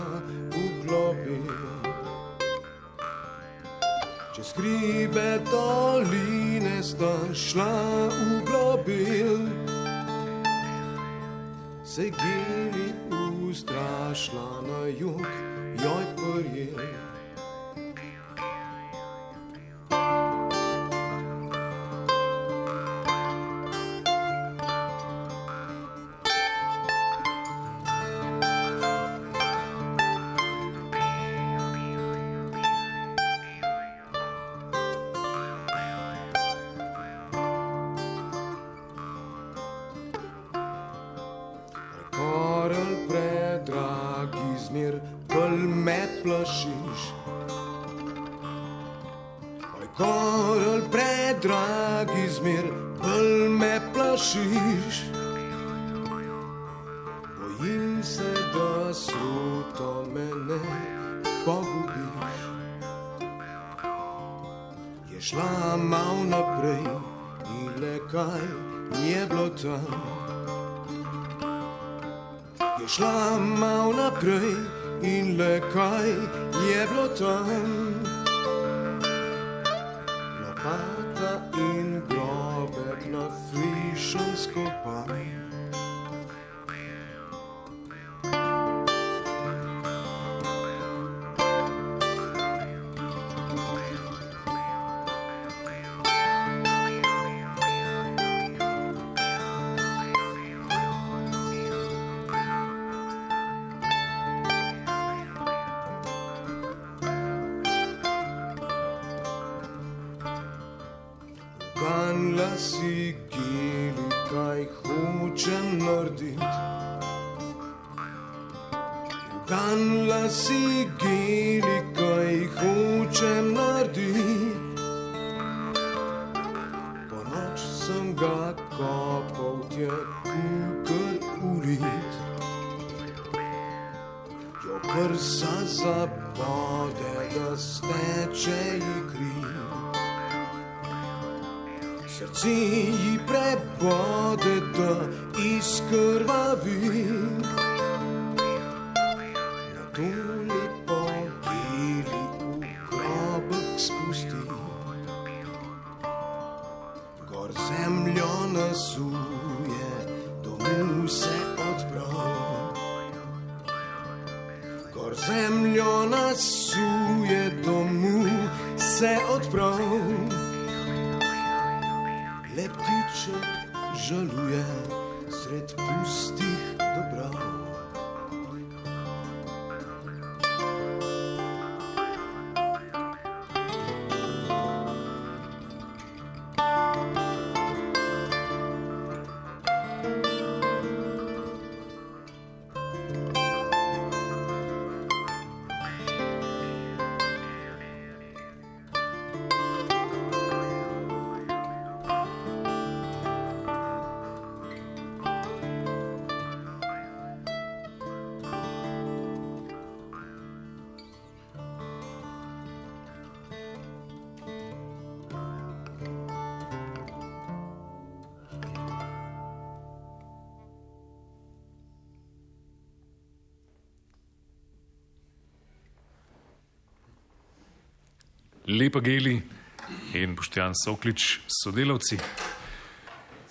v globino. Čez hribe doline sta šla v globil, se gili ustrašla na se odprav. Le ptiček žaluje sred pustih dobrav. Lepa Geli in Boštjan Soklič, sodelavci.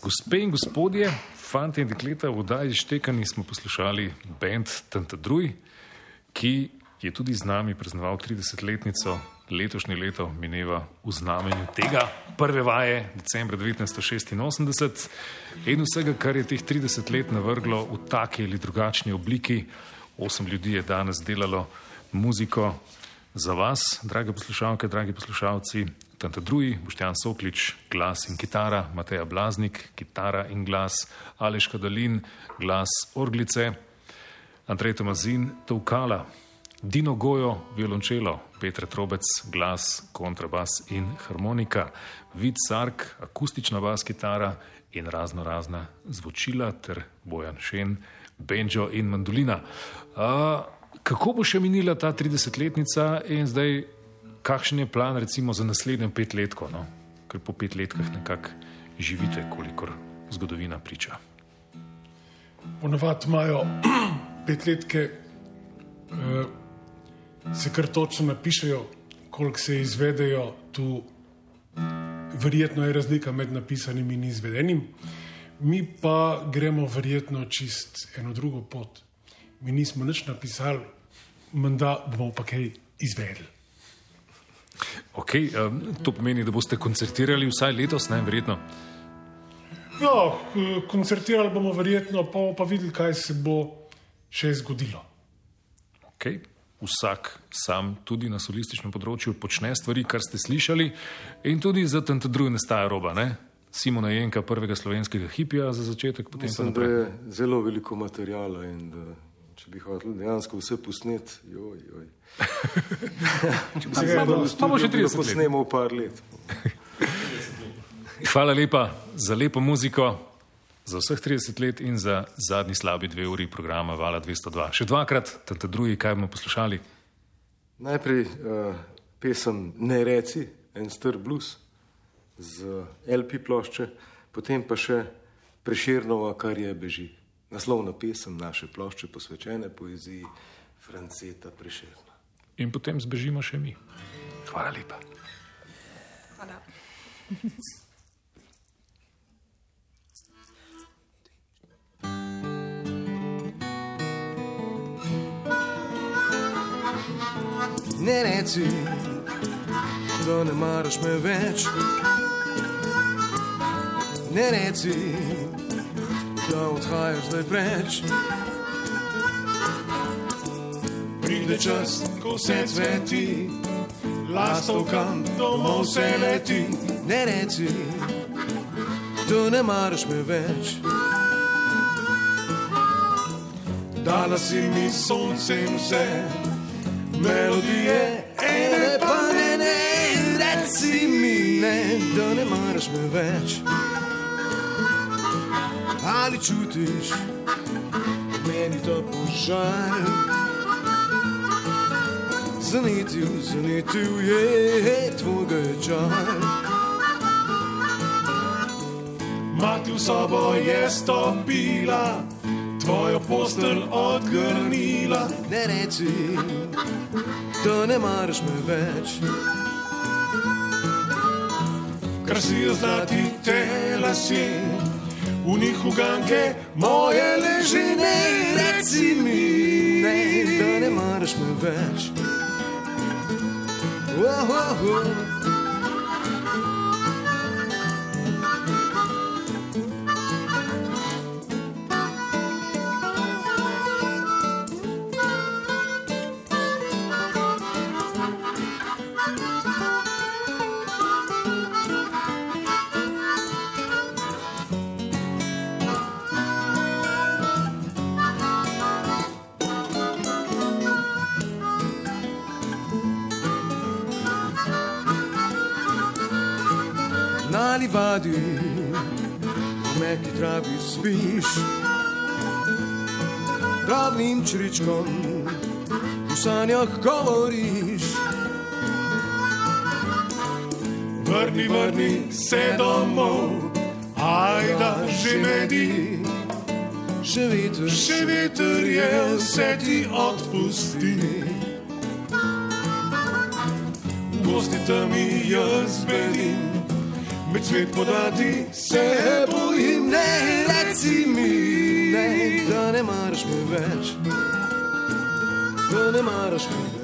Gospe in gospodje, fanti in dekleta, v oddaji Štekani smo poslušali band Tantadruj, ki je tudi z nami praznoval 30-letnico, letošnje leto mineva v znamenju tega prve vaje decembra 1986 in vsega, kar je teh 30 let navrglo v taki ali drugačni obliki. Osem ljudi je danes delalo muziko za vas, drage poslušalke, dragi poslušalci. Tanta drugi, Boštjan Soklič, glas in kitara, Mateja Blaznik, kitara in glas, Aleš Kadalin, glas orglice, Andrej Tomazin, Tovkala, Dino Gojo, violončelo, Petra Trobec, glas, kontrabas in harmonika, Vid Sark, akustična bas kitara in razno razna zvočila ter Bojan Šen, Benjo in mandolina. Uh, kako bo še minila ta 30-letnica in zdaj, kakšen je plan recimo za naslednjo petletko, no? ker po petletkah nekako živite, kolikor zgodovina priča. Ponavadi imajo petletke, eh, se kar točno napišejo, koliko se izvedejo. Tu verjetno je razlika med napisanim in izvedenim. Mi pa gremo verjetno čist eno drugo pot. Mi nismo nič napisali, menda bomo pa kaj izvedeli. Okay, um, to pomeni, da boste koncertirali vsaj letos, ne verjetno. Ja, eh, koncertirali bomo verjetno, pa bomo pa videli, kaj se bo še zgodilo. Okay. Vsak sam tudi na solističnem področju počne stvari, kar ste slišali, in tudi za tam druge ne staja roba. Ne? Simona Jenka, prvega slovenskega hipija za začetek, potem Mislim, da je zelo veliko materijala in da, če bi hotel dejansko vse posnet, joj, joj. Pa bo še 30 let. Posnemo v par let. Hvala lepa za lepo muziko, za vseh 30 let in za zadnji slabi dve uri programa Vala 202. Še dvakrat, tante drugi, kaj bomo poslušali? Najprej uh, pesem Ne reci, en star blues z LP plošče, potem pa še Preširnova, kar je beži. Naslovna pesem naše plošče posvečene poeziji Franceta Preširna. In potem zbežimo še mi. Hvala lepa. Hvala. Ne reci, da ne maraš me več. Ne reci, da odhajaš zdaj preč. Pride čas, ko se cveti, lastovkam domov se leti. Ne reci, da ne maraš me več. dala si mi soncem vse, melodije, ene pa ne, ne, reci mi ne, da ne maraš me več. Ali čutiš, meni to požar? Zanitil, zanitil je tvoj čar. Mati v sobo je stopila, tvojo postelj odgrnila. Ne reci, da ne maraš me več. Krasijo zlati te lasi, v njih uganke moje leži. Ne reci mi, ne, da ne maraš me več. Oh, oh, oh. Spiš. Drobnim čričkom v sanjah govoriš. Vrni, vrni se domov, ajda že medi. Še veter, še veter je, vse ti odpusti. Gosti tam jaz bedim, med svet podati se bojim, ne reci mi, ne, da ne maraš me več, da ne maraš me več.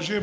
Pa že